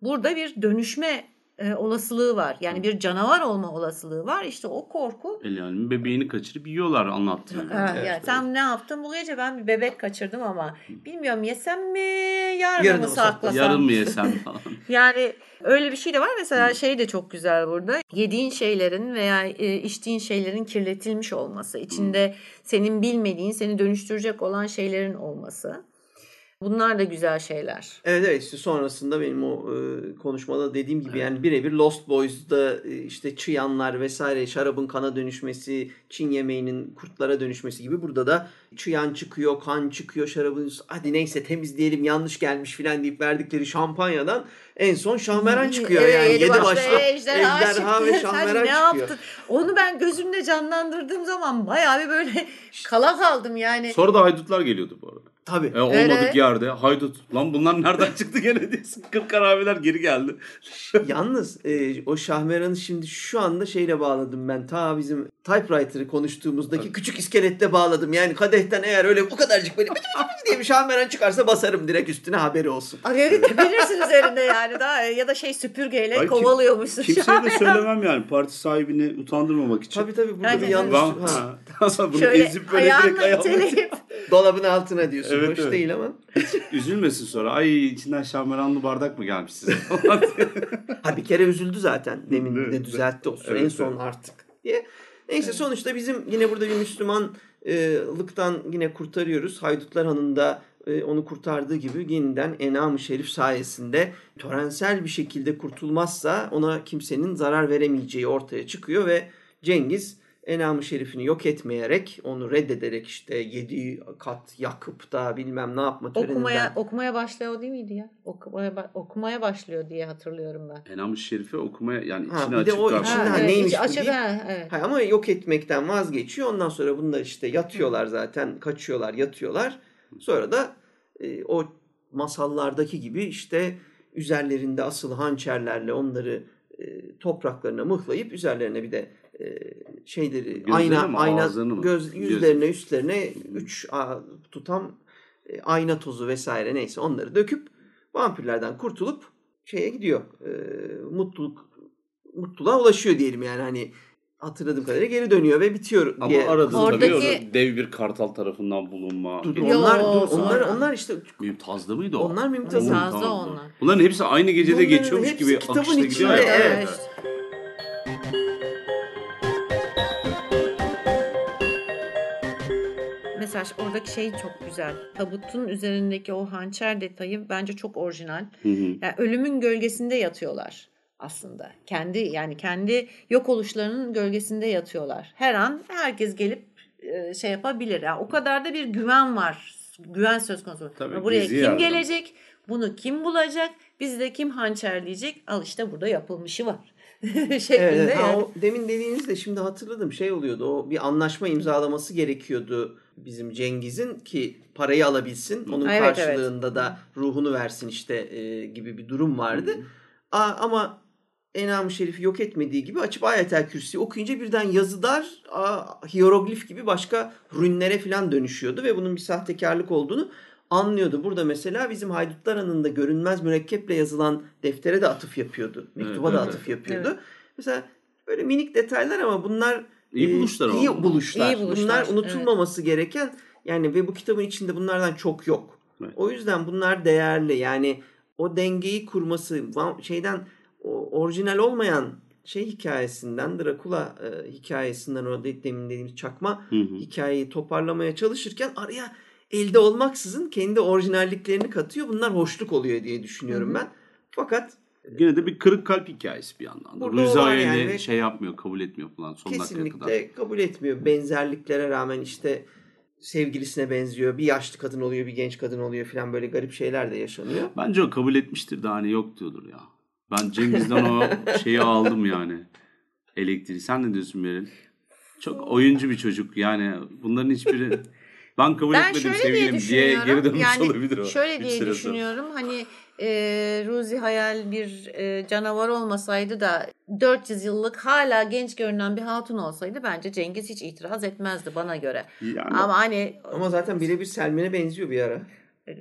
Burada bir dönüşme e, olasılığı var. Yani bir canavar olma olasılığı var. İşte o korku alemin bebeğini kaçırıp yiyorlar anlattığını. Evet, yani evet. sen ne yaptın bu gece ben bir bebek kaçırdım ama bilmiyorum yesem mi yarın Yarına mı mı saklasam? Yarın mı yesem falan. Yani öyle bir şey de var. Mesela şey de çok güzel burada. Yediğin şeylerin veya e, içtiğin şeylerin kirletilmiş olması. içinde senin bilmediğin, seni dönüştürecek olan şeylerin olması. Bunlar da güzel şeyler. Evet evet işte sonrasında benim o e, konuşmada dediğim gibi yani birebir Lost Boys'da e, işte çıyanlar vesaire şarabın kana dönüşmesi, Çin yemeğinin kurtlara dönüşmesi gibi burada da çıyan çıkıyor, kan çıkıyor, şarabın hadi neyse temizleyelim yanlış gelmiş filan deyip verdikleri şampanyadan en son şahmeran çıkıyor Evet, yani. Yedi başlı başlı ejderha, ejderha ve şahmeran ne çıkıyor. yaptın? Onu ben gözümde canlandırdığım zaman bayağı bir böyle kala kaldım yani. Sonra da haydutlar geliyordu bu arada. Tabii. E, olmadık Evet. yerde haydut. Lan bunlar nereden çıktı gene diyorsun. Kırk harabeler geri geldi. Yalnız e, o Şahmeran'ı şimdi şu anda şeyle bağladım ben. Ta bizim typewriter'ı konuştuğumuzdaki küçük iskelette bağladım. Yani kadehten eğer öyle bu kadarcık böyle diye bir Şahmeran çıkarsa basarım direkt üstüne haberi olsun. Araya tepinirsin üzerinde yani daha ya da şey süpürgeyle Ay, kim- kovalıyormuşsun. Kimseye de söylemem yani parti sahibini utandırmamak için. Tabii tabii burada Aynen, bir yanlış. Ben, Ha, bunu Şöyle ezip böyle direkt iteleyip dolabın altına diyorsun. Evet, Hoş evet. değil ama. Üzülmesin sonra. Ay içinden şahmeranlı bardak mı gelmiş size. Ha bir kere üzüldü zaten. Demin Evet, de düzeltti olsun. evet, en son evet. artık diye. Neyse sonuçta bizim yine burada bir Müslüman lıktan yine kurtarıyoruz. Haydutlar Hanı'nda e, onu kurtardığı gibi yeniden Enam-ı Şerif sayesinde törensel bir şekilde kurtulmazsa ona kimsenin zarar veremeyeceği ortaya çıkıyor ve Cengiz Enam-ı Şerif'ini yok etmeyerek, onu reddederek işte yedi kat yakıp da bilmem ne yapma töreninden. Okumaya, okumaya başlıyor değil miydi ya? Okumaya, okumaya başlıyor diye hatırlıyorum ben. Enam-ı Şerif'i okumaya yani Ha, içine bir de o içinde- Ha, ha, evet, neymiş bu açık, deyip- ha, evet. Ha, ama yok etmekten vazgeçiyor. Ondan sonra bunlar işte yatıyorlar zaten. Kaçıyorlar, yatıyorlar. Sonra da e, o masallardaki gibi işte üzerlerinde asılı hançerlerle onları e, topraklarına mıhlayıp üzerlerine bir de e, şeyleri ayna mi, ayna mı? göz Göz- yüzlerine üstlerine üç a, tutam e, ayna tozu vesaire neyse onları döküp vampirlerden kurtulup şeye gidiyor. E, mutluluk mutluluğa ulaşıyor diyelim yani hani hatırladığım kadarıyla geri dönüyor ve bitiyor Ama diye. arada Oradaki- orada dev bir kartal tarafından bulunma. Dur, dur, Yo, onlar dur, onlar onlar işte Mümtaz'da mıydı o? onlar Mümtaz'ın. Mümtaz'da Tamam, tamam. onlar. Bunların hepsi aynı gecede Bunların geçiyormuş hepsi gibi kitabın akışta gidiyor evet. işte. Mesela oradaki şey çok güzel. Tabutun üzerindeki o hançer detayı bence çok orijinal. Hı hı. Yani ölümün gölgesinde yatıyorlar aslında. Kendi yani kendi yok oluşlarının gölgesinde yatıyorlar. Her an herkes gelip e, şey yapabilir. Yani o kadar da bir güven var. Güven söz konusu. Tabii, Buraya kim yardım. gelecek? Bunu kim bulacak? Bizi de kim hançerleyecek? Al işte burada yapılmışı var. Şeklinde Evet, ha, yani. o demin dediğiniz de şimdi hatırladım şey oluyordu o bir anlaşma imzalaması gerekiyordu bizim Cengiz'in ki parayı alabilsin onun Evet, evet. karşılığında da ruhunu versin işte e, gibi bir durum vardı. A, ama Enam-ı Şerif'i yok etmediği gibi açıp Ayetel Kürsi okuyunca birden yazılar a, hieroglif gibi başka rünlere falan dönüşüyordu ve bunun bir sahtekarlık olduğunu anlıyordu. Burada mesela bizim Haydutlar Hanı'nda görünmez mürekkeple yazılan deftere de atıf yapıyordu. Mektuba Evet, da evet. atıf yapıyordu. Mesela böyle minik detaylar ama bunlar İyi e, buluşlar iyi ama. buluşlar. İyi buluşlar, Bunlar unutulmaması gereken yani ve bu kitabın içinde bunlardan çok yok. Evet. O yüzden bunlar değerli. Yani o dengeyi kurması şeyden orijinal olmayan şey hikayesinden Drakula e, hikayesinden o de- demin dediğimiz çakma Hı hı. hikayeyi toparlamaya çalışırken araya elde olmaksızın kendi orijinalliklerini katıyor. Bunlar hoşluk oluyor diye düşünüyorum Hı hı. ben. Fakat Gene de bir kırık kalp hikayesi bir yandan. da. Burada Rıza'yı yani şey yapmıyor, kabul etmiyor falan son dakikaya kadar. kesinlikle kabul etmiyor. Benzerliklere rağmen işte sevgilisine benziyor. Bir yaşlı kadın oluyor, bir genç kadın oluyor falan böyle garip şeyler de yaşanıyor. Bence o kabul etmiştir de hani yok diyordur ya. Ben Cengiz'den o şeyi aldım yani. Elektriği. Sen ne diyorsun Merin? Çok oyuncu bir çocuk yani. Bunların hiçbiri... Ben kabul Ben etmedim şöyle diye sevgilim diye düşünüyorum. geri dönmüş yani olabilir o. Şöyle diye sonra. düşünüyorum. Hani e, Ruzi Hayal bir e, canavar olmasaydı da 400 yıllık hala genç görünen bir hatun olsaydı bence Cengiz hiç itiraz etmezdi bana göre. Yani, Ama hani Ama zaten birebir Selmin'e benziyor bir ara.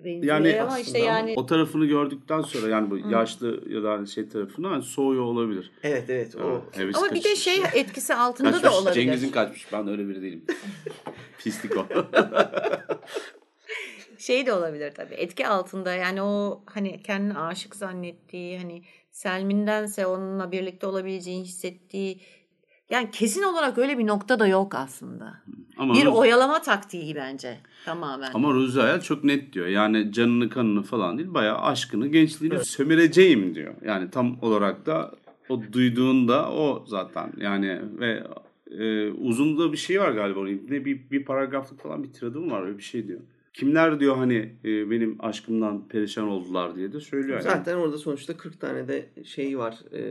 Yani ama işte yani o tarafını gördükten sonra yani bu yaşlı ya da hani şey tarafını hani soğuyor olabilir. Evet evet o. Heves ama bir de kaçmış. şey etkisi altında Kaçmış. da olabilir. Cengiz'in kaçmış. Ben öyle biri değilim. Pislik o. şey de olabilir tabii. Etki altında yani o hani kendini aşık zannettiği hani Selmin'dense onunla birlikte olabileceğini hissettiği yani kesin olarak öyle bir nokta da yok aslında. Ama Bir Ruz- oyalama taktiği bence tamamen. Ama Ruzi Hayal çok net diyor. Yani canını kanını falan değil bayağı aşkını gençliğini sömüreceğim diyor. Yani tam olarak da o duyduğunda o zaten yani ve e, uzun da bir şey var galiba onun. Ne bir, bir paragraflık falan bir tiradı mı var öyle bir şey diyor. Kimler diyor hani e, benim aşkımdan perişan oldular diye de söylüyor. Yani. Zaten orada sonuçta 40 tane de şey var. e,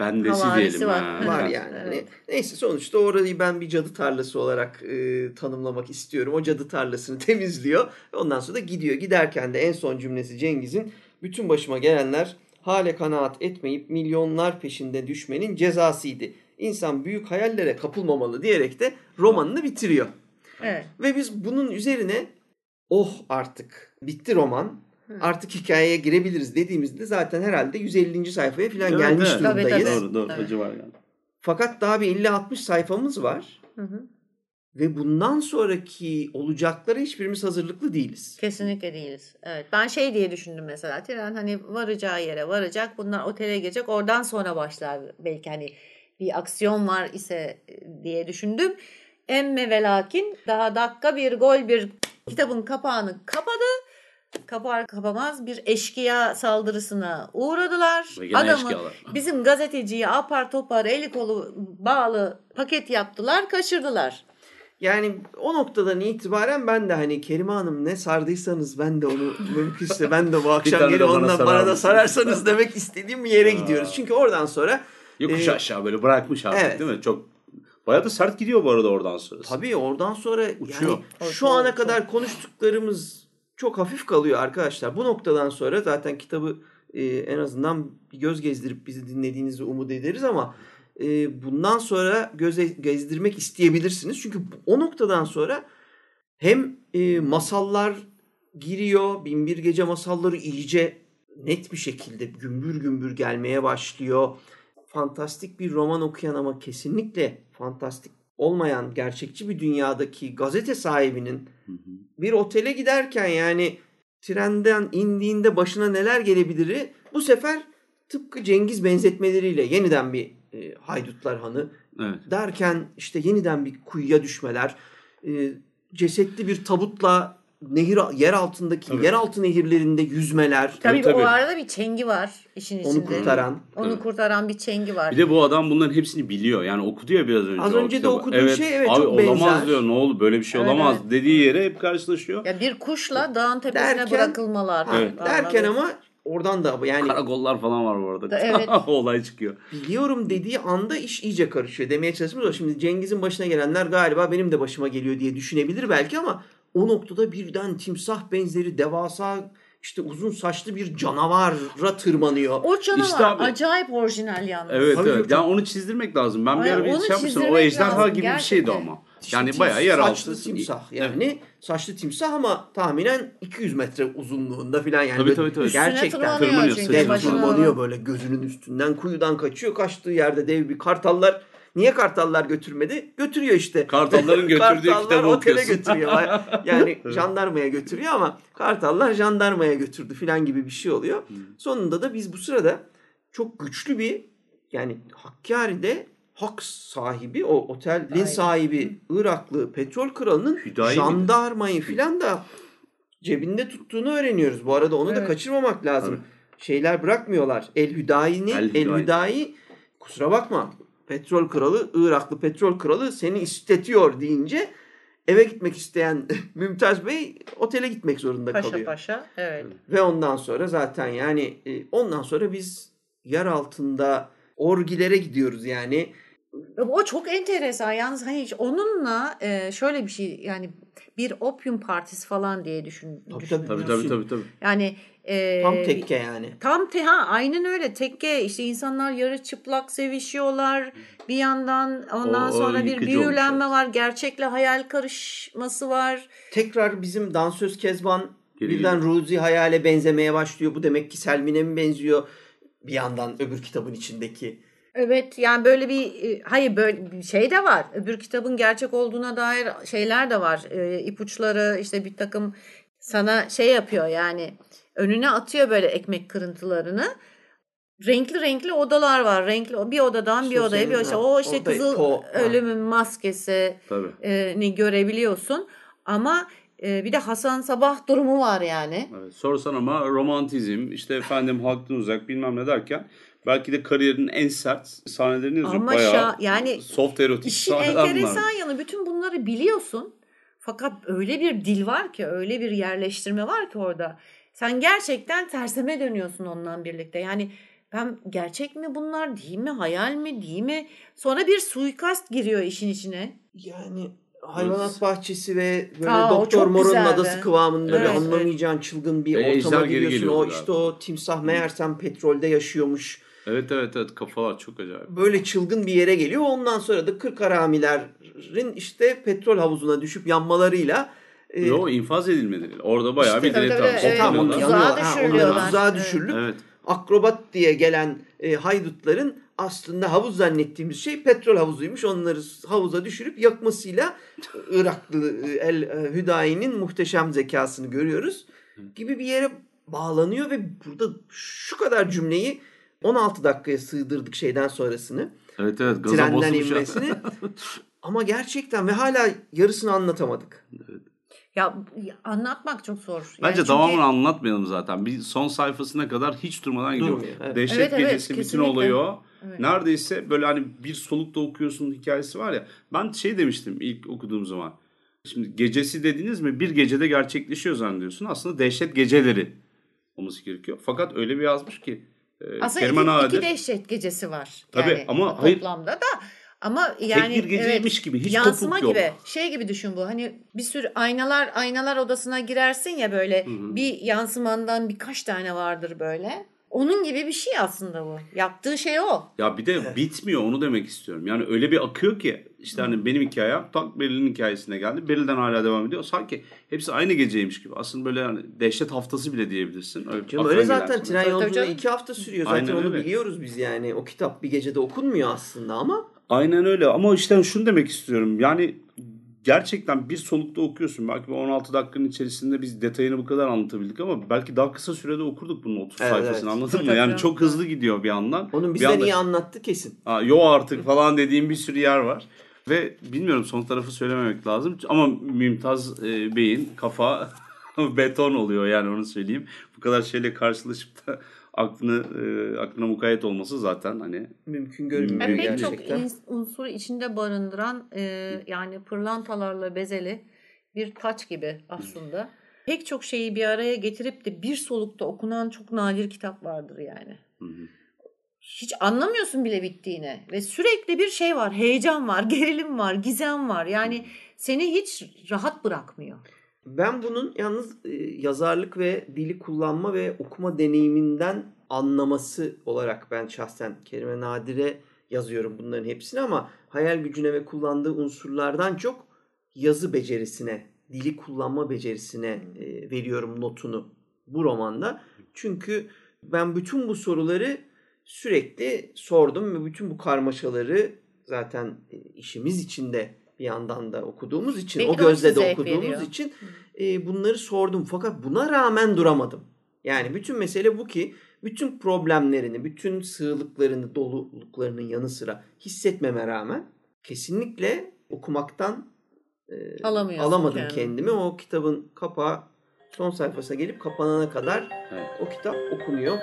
Bendesi diyelim. var. ha. var yani. Hani neyse sonuçta orayı ben bir cadı tarlası olarak e, tanımlamak istiyorum. O cadı tarlasını temizliyor. Ondan sonra da gidiyor. Giderken de en son cümlesi Cengiz'in bütün başıma gelenler hale kanaat etmeyip milyonlar peşinde düşmenin cezasıydı. İnsan büyük hayallere kapılmamalı diyerek de romanını bitiriyor. Evet. Ve biz bunun üzerine oh artık bitti roman. Artık hikayeye girebiliriz dediğimizde zaten herhalde 150. sayfaya falan Evet, gelmiş evet. Tabii, durumdayız. tabii. Doğru doğru Tabii. acı var yani. Fakat daha bir 50-60 sayfamız var. Hı hı. Ve bundan sonraki olacaklara hiçbirimiz hazırlıklı değiliz. Kesinlikle değiliz. Evet. Ben şey diye düşündüm mesela. Tren hani varacağı yere varacak. Bunlar otele gelecek. Oradan sonra başlar belki hani bir aksiyon var ise diye düşündüm. emme ve lakin daha dakika bir gol bir kitabın kapağını kapadı. Kapar kapamaz bir eşkıya saldırısına uğradılar. Adamı eşkıyalar. bizim gazeteciyi apar topar eli kolu bağlı paket yaptılar kaçırdılar. Yani o noktadan itibaren ben de hani Kerime Hanım ne sardıysanız ben de onu mümkünse ben de bu akşam de gelip bana bana da sararsanız demek istediğim bir yere gidiyoruz. Çünkü oradan sonra Yokuş Ee, aşağı böyle bırakmış artık evet. değil mi? Çok bayağı da sert gidiyor bu arada oradan sonra. tabii oradan sonra Uçuyor. yani şu ana kadar konuştuklarımız çok hafif kalıyor arkadaşlar. Bu noktadan sonra zaten kitabı e, en azından bir göz gezdirip bizi dinlediğinizi umut ederiz ama e, bundan sonra göze gezdirmek isteyebilirsiniz. Çünkü o noktadan sonra hem e, masallar giriyor. Binbir Gece masalları iyice net bir şekilde gümbür gümbür gelmeye başlıyor. Fantastik bir roman okuyan ama kesinlikle fantastik olmayan gerçekçi bir dünyadaki gazete sahibinin Hı hı. bir otele giderken yani trenden indiğinde başına neler gelebiliri bu sefer tıpkı Cengiz benzetmeleriyle yeniden bir e, haydutlar hanı Evet. derken işte yeniden bir kuyuya düşmeler, e, cesetli bir tabutla nehir yer altındaki Tabii. yeraltı nehirlerinde yüzmeler, Tabii, tabii. o arada bir çengi var işin içinde. onu kurtaran. Onu Evet. kurtaran bir çengi var. Bir de bu adam bunların hepsini biliyor. Yani okudu ya biraz önce. Az önce de okuduğu şey, evet, abi, çok olamaz benzer. diyor. Ne oldu böyle bir şey Evet, olamaz evet. dediği yere hep karşılaşıyor. Ya bir kuşla dağın tepesine Derken- bırakılmalar. Ha, Evet. Derken ama oradan da yani Karakollar falan var bu arada. Da- evet. Olay çıkıyor. biliyorum dediği anda iş iyice karışıyor. Demeye çalıştığımız o. Şimdi Cengiz'in başına gelenler galiba benim de başıma geliyor diye düşünebilir belki ama o noktada birden timsah benzeri devasa işte uzun saçlı bir canavara tırmanıyor. O canavar İşte abi. acayip orijinal yalnız. Evet Tabii, evet. çok- Yani onu çizdirmek lazım. Ben bir Ay, ara bir şey yapmıştım. O ejderha lazım, gibi bir şeydi gerçekten. ama. Yani tim- bayağı yer altı. Saçlı timsah yani. Saçlı timsah ama tahminen 200 metre uzunluğunda falan yani. Tabii, tabii, tabii. Üstüne Gerçekten. tırmanıyor Tırmanıyor, çünkü. sırtına Dev tırmanıyor böyle gözünün üstünden kuyudan kaçıyor. Kaçtığı yerde dev bir kartallar. Niye kartallar götürmedi? Götürüyor işte. Kartalların götürdüğü kartallar kitabı otele okuyorsun. götürüyor. Yani jandarmaya götürüyor ama kartallar jandarmaya götürdü falan gibi bir şey oluyor. Sonunda da biz bu sırada çok güçlü bir yani Hakkari'de hak sahibi o otelin Aynen. sahibi Iraklı petrol kralının Hüdayi jandarmayı filan da cebinde tuttuğunu öğreniyoruz. Bu arada onu da Evet. kaçırmamak lazım. Tabii. Şeyler bırakmıyorlar. El Hüdayi'nin El El Hüdayi. Hüdayi kusura bakma petrol kralı Iraklı petrol kralı seni istetiyor deyince eve gitmek isteyen Mümtaz Bey otele gitmek zorunda Paşa kalıyor. paşa. Evet. Ve ondan sonra zaten yani e, ondan sonra biz yer altında orgilere gidiyoruz yani. O çok enteresan. Yalnız hani hiç onunla e, şöyle bir şey yani bir opium partisi falan diye düşün. Tabii. Tabii tabii tabii. tabii. Yani e, Tam tekke yani. Tam te ha aynen öyle tekke işte insanlar yarı çıplak sevişiyorlar bir yandan ondan O- o sonra bir olmuş, büyülenme var gerçekle hayal karışması var. Tekrar bizim dansöz Kezban Geri birden geliyor. Ruzi Hayal'e benzemeye başlıyor. Bu demek ki Selmin'e mi benziyor? Bir yandan öbür kitabın içindeki. Evet yani böyle bir e, hayır böyle bir şey de var. Öbür kitabın gerçek olduğuna dair şeyler de var. E, ipuçları işte bir takım sana şey yapıyor yani önüne atıyor böyle ekmek kırıntılarını. Renkli renkli odalar var. Renkli bir odadan bir odaya bir ha, o işte kızıl ha. ölümün maskesi Tabii. e, ni görebiliyorsun. Ama e, bir de Hasan Sabah durumu var yani. Evet, sorsan ama romantizm, işte efendim halktan uzak bilmem ne derken belki de kariyerinin en sert sahnelerini yazıyor. Ama Bayağı şa- yani soft erotik İşin enteresan yanı bütün bunları biliyorsun. Fakat öyle bir dil var ki, öyle bir yerleştirme var ki orada. Sen gerçekten terseme dönüyorsun onunla birlikte. Yani ben gerçek mi bunlar, değil mi, hayal mi, değil mi? Sonra bir suikast giriyor işin içine. Yani hayvanat Evet. bahçesi ve böyle Aa, Doktor güzeldi. adası kıvamında Evet, bir anlamayacağın çılgın bir Ve ortama giriyorsun. O işte o timsah meğersem petrolde yaşıyormuş. Evet evet evet kafalar çok acayip. Böyle çılgın bir yere geliyor. Ondan sonra da 40 haramilerin işte petrol havuzuna düşüp yanmalarıyla e, Yo infaz edilmeleri. Orada bayağı İşte bir dil tabii, evet. tamam, Tuzağa toplanıyorlar. yanıyorlar. Ha, düşürülüyorlar. tuzağa Evet. düşürülüp Evet. akrobat diye gelen e, haydutların aslında havuz zannettiğimiz şey petrol havuzuymuş. Onları havuza düşürüp yakmasıyla Iraklı e, El e, Hüdayi'nin muhteşem zekasını görüyoruz. Gibi bir yere bağlanıyor ve burada şu kadar cümleyi 16 dakikaya sığdırdık şeyden sonrasını. Evet evet gaza Trenden inmesini. Ama gerçekten ve hala yarısını anlatamadık. Ya ya anlatmak çok zor. Yani Bence çünkü- tamamını anlatmayalım zaten. Bir son sayfasına kadar hiç durmadan gidiyor. Durmuyor, evet. Dehşet Evet, evet, gecesi bütün kesinlikle. olayı o. Evet. Neredeyse böyle hani bir solukta okuyorsun hikayesi var ya. Ben şey demiştim ilk okuduğum zaman. Şimdi gecesi dediniz mi bir gecede gerçekleşiyor zannediyorsun. Aslında dehşet geceleri olması gerekiyor. Fakat öyle bir yazmış ki. E, Aslında Keriman iki, iki dehşet gecesi var. Tabii, yani ama hayır- toplamda da ama yani bir geceymiş gibi, hiç yansıma kopuk yok. gibi şey gibi düşün bu hani bir sürü aynalar aynalar odasına girersin ya böyle bir yansımandan birkaç tane vardır böyle. Onun gibi bir şey aslında bu. Yaptığı şey o. Ya bir de bitmiyor onu demek istiyorum. Yani öyle bir akıyor ki işte hani benim hikayem tak Beril'in hikayesine geldi. Beril'den hala devam ediyor. Sanki hepsi aynı geceymiş gibi. Aslında böyle yani dehşet haftası bile diyebilirsin. Öyle Canım öyle zaten sonra. tren yolculuğu iki hafta sürüyor. Zaten Aynen onu öyle. biliyoruz biz yani. O kitap bir gecede okunmuyor aslında ama Aynen öyle ama işte şunu demek istiyorum. Yani gerçekten bir solukta okuyorsun. Belki bir 16 dakikanın içerisinde biz detayını bu kadar anlatabildik ama belki daha kısa sürede okurduk bunun 30 Evet, sayfasını evet. anladın mı? Yani çok hızlı gidiyor bir yandan. onun bir bizden anda- iyi anlattı kesin. Aa, yo artık falan dediğim bir sürü yer var. Ve bilmiyorum son tarafı söylememek lazım. Ama Mümtaz e, Bey'in kafa beton oluyor yani onu söyleyeyim. Bu kadar şeyle karşılaşıp da aklını e, aklına mukayyet olması zaten hani Mümkün görünmüyor Yani pek çok unsuru içinde barındıran e, yani pırlantalarla bezeli bir taç gibi aslında. Pek çok şeyi bir araya getirip de bir solukta okunan çok nadir kitap vardır yani. Hı hı. Hiç anlamıyorsun bile bittiğini ve sürekli bir şey var, heyecan var, gerilim var, gizem var. Yani seni hiç rahat bırakmıyor. Ben bunun yalnız e, yazarlık ve dili kullanma ve okuma deneyiminden anlaması olarak ben şahsen Kerime Nadir'e yazıyorum bunların hepsini ama hayal gücüne ve kullandığı unsurlardan çok yazı becerisine, dili kullanma becerisine e, veriyorum notunu bu romanda. Çünkü ben bütün bu soruları sürekli sordum ve bütün bu karmaşaları zaten e, işimiz içinde bir yandan da okuduğumuz için Belki o gözle de okuduğumuz veriyor. için e, bunları sordum. Fakat buna rağmen duramadım. Yani bütün mesele bu ki bütün problemlerini, bütün sığlıklarını, doluluklarının yanı sıra hissetmeme rağmen kesinlikle okumaktan e, alamadım kendini. kendimi. O kitabın kapağı son sayfasına gelip kapanana kadar Evet. o kitap okunuyor.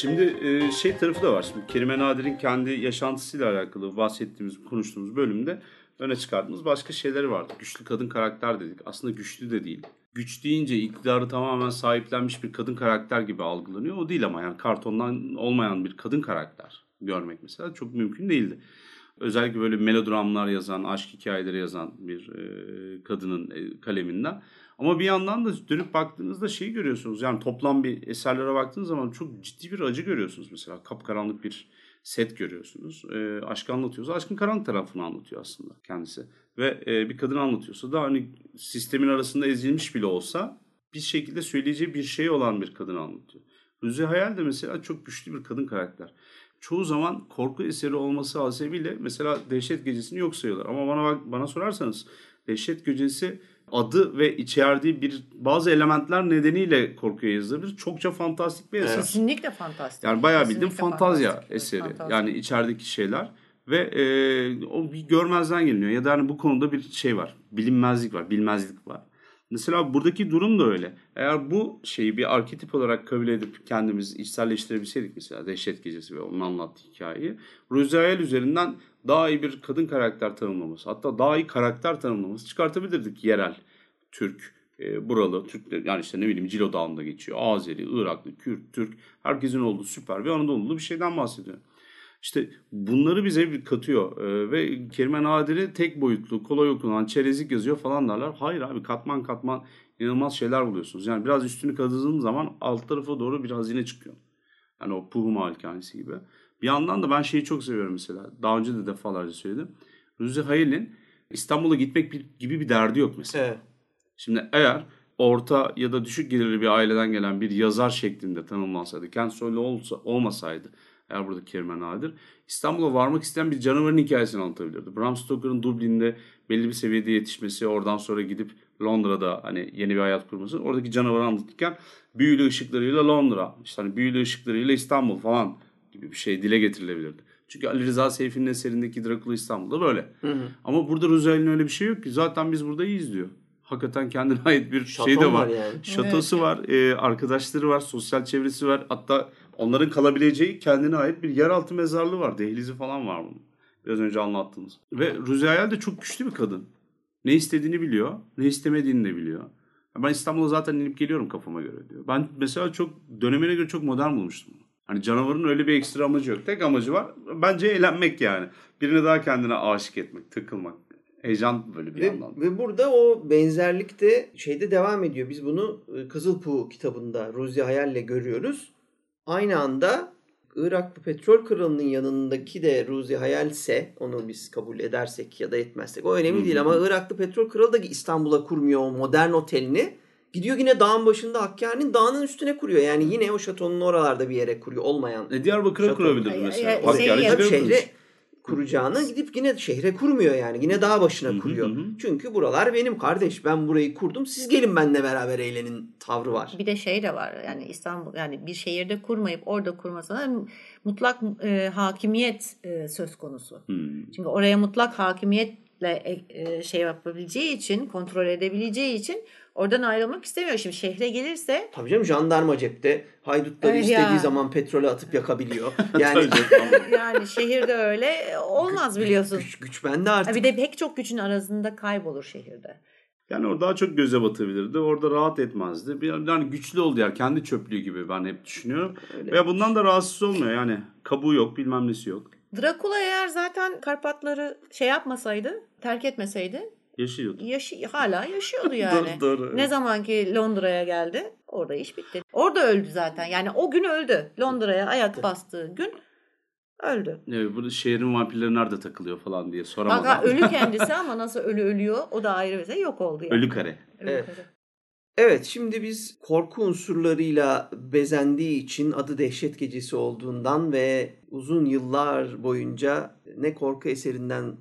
Şimdi e, şey tarafı da var. Şimdi Kerime Nadir'in kendi yaşantısıyla alakalı bahsettiğimiz, konuştuğumuz bölümde öne çıkardığımız başka şeyleri vardı. Güçlü kadın karakter dedik. Aslında güçlü de değil. Güç deyince iktidarı tamamen sahiplenmiş bir kadın karakter gibi algılanıyor. O değil ama yani kartondan olmayan bir kadın karakter görmek mesela çok mümkün değildi. Özellikle böyle melodramlar yazan, aşk hikayeleri yazan bir e, kadının e, kaleminden. Ama bir yandan da dönüp baktığınızda şeyi görüyorsunuz. Yani toplam bir eserlere baktığınız zaman çok ciddi bir acı görüyorsunuz mesela. Kapkaranlık bir set görüyorsunuz. E, aşkı anlatıyorsa aşkın karanlık tarafını anlatıyor aslında kendisi. Ve e, bir kadın anlatıyorsa da hani sistemin arasında ezilmiş bile olsa bir şekilde söyleyeceği bir şey olan bir kadın anlatıyor. Rüzi Hayal de mesela çok güçlü bir kadın karakter. Çoğu zaman korku eseri olması hasebiyle mesela Dehşet Gecesi'ni yok sayıyorlar. Ama bana bana sorarsanız Dehşet Gecesi adı ve içerdiği bir bazı elementler nedeniyle korkuya yazılabilir. Çokça fantastik bir eser. Kesinlikle fantastik. Yani bayağı bildiğim fantazya fantastik. eseri. Fantastik. Yani içerideki şeyler ve e, o bir görmezden geliniyor. Ya da hani bu konuda bir şey var. Bilinmezlik var, bilmezlik var. Mesela buradaki durum da öyle. Eğer bu şeyi bir arketip olarak kabul edip kendimiz içselleştirebilseydik mesela Dehşet Gecesi ve onun anlattığı hikayeyi. Rüzayel üzerinden daha iyi bir kadın karakter tanımlaması hatta daha iyi karakter tanımlaması çıkartabilirdik yerel Türk, e, buralı Türkler yani işte ne bileyim Cilo Dağı'nda geçiyor. Azeri, Iraklı, Kürt, Türk herkesin olduğu süper ve Anadolu'lu bir şeyden bahsediyor. İşte bunları bize bir katıyor ee, ve Kerime Nadir'i tek boyutlu, kolay okunan, çerezlik yazıyor falan derler. Hayır abi katman katman inanılmaz şeyler buluyorsunuz. Yani biraz üstünü kazıdığınız zaman alt tarafa doğru bir hazine çıkıyor. Yani o Puhu Malikanesi gibi. Bir yandan da ben şeyi çok seviyorum mesela. Daha önce de defalarca söyledim. Rüzi Hayal'in İstanbul'a gitmek gibi bir derdi yok mesela. Evet. Şimdi eğer orta ya da düşük gelirli bir aileden gelen bir yazar şeklinde tanımlansaydı, kent soylu olsa, olmasaydı eğer burada Kerime Nadir, İstanbul'a varmak isteyen bir canavarın hikayesini anlatabilirdi. Bram Stoker'ın Dublin'de belli bir seviyede yetişmesi, oradan sonra gidip Londra'da hani yeni bir hayat kurması, oradaki canavarı anlatırken büyülü ışıklarıyla Londra, işte hani büyülü ışıklarıyla İstanbul falan gibi bir şey dile getirilebilirdi. Çünkü Ali Rıza Seyfi'nin eserindeki Drakula İstanbul'da böyle. Hı hı. Ama burada Ruzel'in öyle bir şey yok ki. Zaten biz burada iyiyiz diyor. Hakikaten kendine ait bir Şaton şey de var. var yani. Şatosu var, e, arkadaşları var, sosyal çevresi var. Hatta onların kalabileceği kendine ait bir yeraltı mezarlığı var. Dehlizi falan var bunun. Biraz önce anlattığımız. Ve Rüzeyel de çok güçlü bir kadın. Ne istediğini biliyor, ne istemediğini de biliyor. Ben İstanbul'a zaten inip geliyorum kafama göre diyor. Ben mesela çok dönemine göre çok modern bulmuştum. Hani canavarın öyle bir ekstra amacı yok. Tek amacı var. Bence eğlenmek yani. Birine daha kendine aşık etmek, takılmak. Heyecan böyle bir Ve, yandan. ve burada o benzerlik de şeyde devam ediyor. Biz bunu e, Kızılpuğu kitabında Ruzi Hayal'le görüyoruz. Aynı anda Iraklı petrol kralının yanındaki de Ruzi Hayal'se onu biz kabul edersek ya da etmezsek o önemli değil ama Iraklı petrol kralı da İstanbul'a kurmuyor o modern otelini. Gidiyor yine dağın başında Hakkari'nin dağının üstüne kuruyor. Yani yine o şatonun oralarda bir yere kuruyor olmayan. E, Diyarbakır'a Ay, mesela. Hakkari şey kuracağına gidip yine şehre kurmuyor yani. Yine dağ başına Hı hı kuruyor. hı. Çünkü buralar benim kardeş. Ben burayı kurdum. Siz gelin benimle beraber eğlenin tavrı var. Bir de şey de var yani İstanbul yani bir şehirde kurmayıp orada kurmasına mutlak e, hakimiyet e, söz konusu. Hmm. Çünkü oraya mutlak hakimiyetle e, e, şey yapabileceği için, kontrol edebileceği için oradan ayrılmak istemiyor. Şimdi şehre gelirse Tabii canım jandarma cepte. Haydutları Ay istediği ya. zaman petrole atıp yakabiliyor. Yani yani şehirde öyle olmaz biliyorsun. güç, güç bende artık. Bir de pek çok gücün arasında kaybolur şehirde. Yani o daha çok göze batabilirdi. Orada rahat etmezdi. Bir, yani güçlü oldu yani. Kendi çöplüğü gibi ben hep düşünüyorum. Öyle. Ve bundan da rahatsız olmuyor yani. Kabuğu yok bilmem nesi yok. Drakula eğer zaten Karpatları şey yapmasaydı, terk etmeseydi Yaşıyordu. yaşı, hala yaşıyordu yani. Doğru, doğru. Ne zaman ki Londra'ya geldi orada iş bitti. Orada öldü zaten. Yani o gün öldü. Londra'ya ayak bastığı gün öldü. Evet, burada şehrin vampirleri nerede takılıyor falan diye soramadan. Bak ölü kendisi ama nasıl ölü ölüyor o da ayrı şey. Yok oldu yani. Ölü kare. Ölü Evet. karı. Evet şimdi biz korku unsurlarıyla bezendiği için adı Dehşet Gecesi olduğundan ve uzun yıllar boyunca ne korku eserinden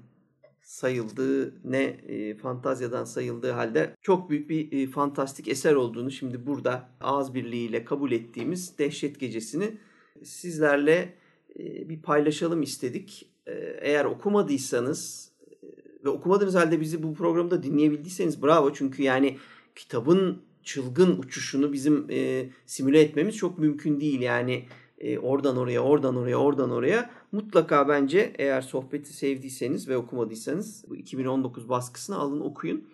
sayıldığı ne e, fantazyadan sayıldığı halde çok büyük bir e, fantastik eser olduğunu şimdi burada ağız birliğiyle kabul ettiğimiz Dehşet Gecesi'ni sizlerle e, bir paylaşalım istedik. E, eğer okumadıysanız e, ve okumadığınız halde bizi bu programda dinleyebildiyseniz bravo çünkü yani kitabın çılgın uçuşunu bizim e, simüle etmemiz çok mümkün değil. Yani e, oradan oraya, oradan oraya, oradan oraya mutlaka bence eğer sohbeti sevdiyseniz ve okumadıysanız bu 2019 baskısını alın okuyun.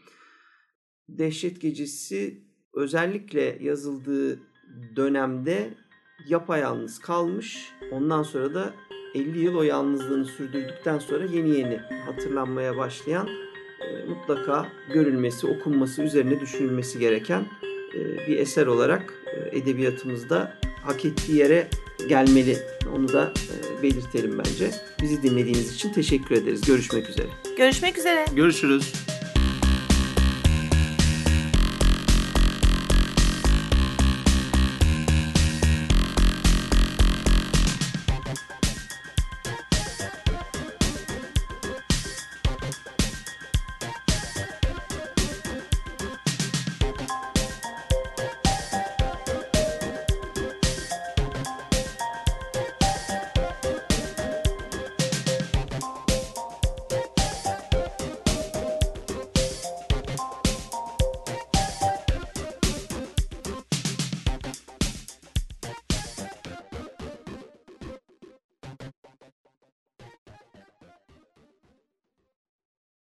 Dehşet Gecesi özellikle yazıldığı dönemde yapayalnız kalmış. Ondan sonra da 50 yıl o yalnızlığını sürdürdükten sonra yeni yeni hatırlanmaya başlayan e, mutlaka görülmesi, okunması, üzerine düşünülmesi gereken e, bir eser olarak e, edebiyatımızda hak ettiği yere gelmeli. Onu da e, belirtelim bence. Bizi dinlediğiniz için teşekkür ederiz. Görüşmek üzere. Görüşmek üzere. Görüşürüz.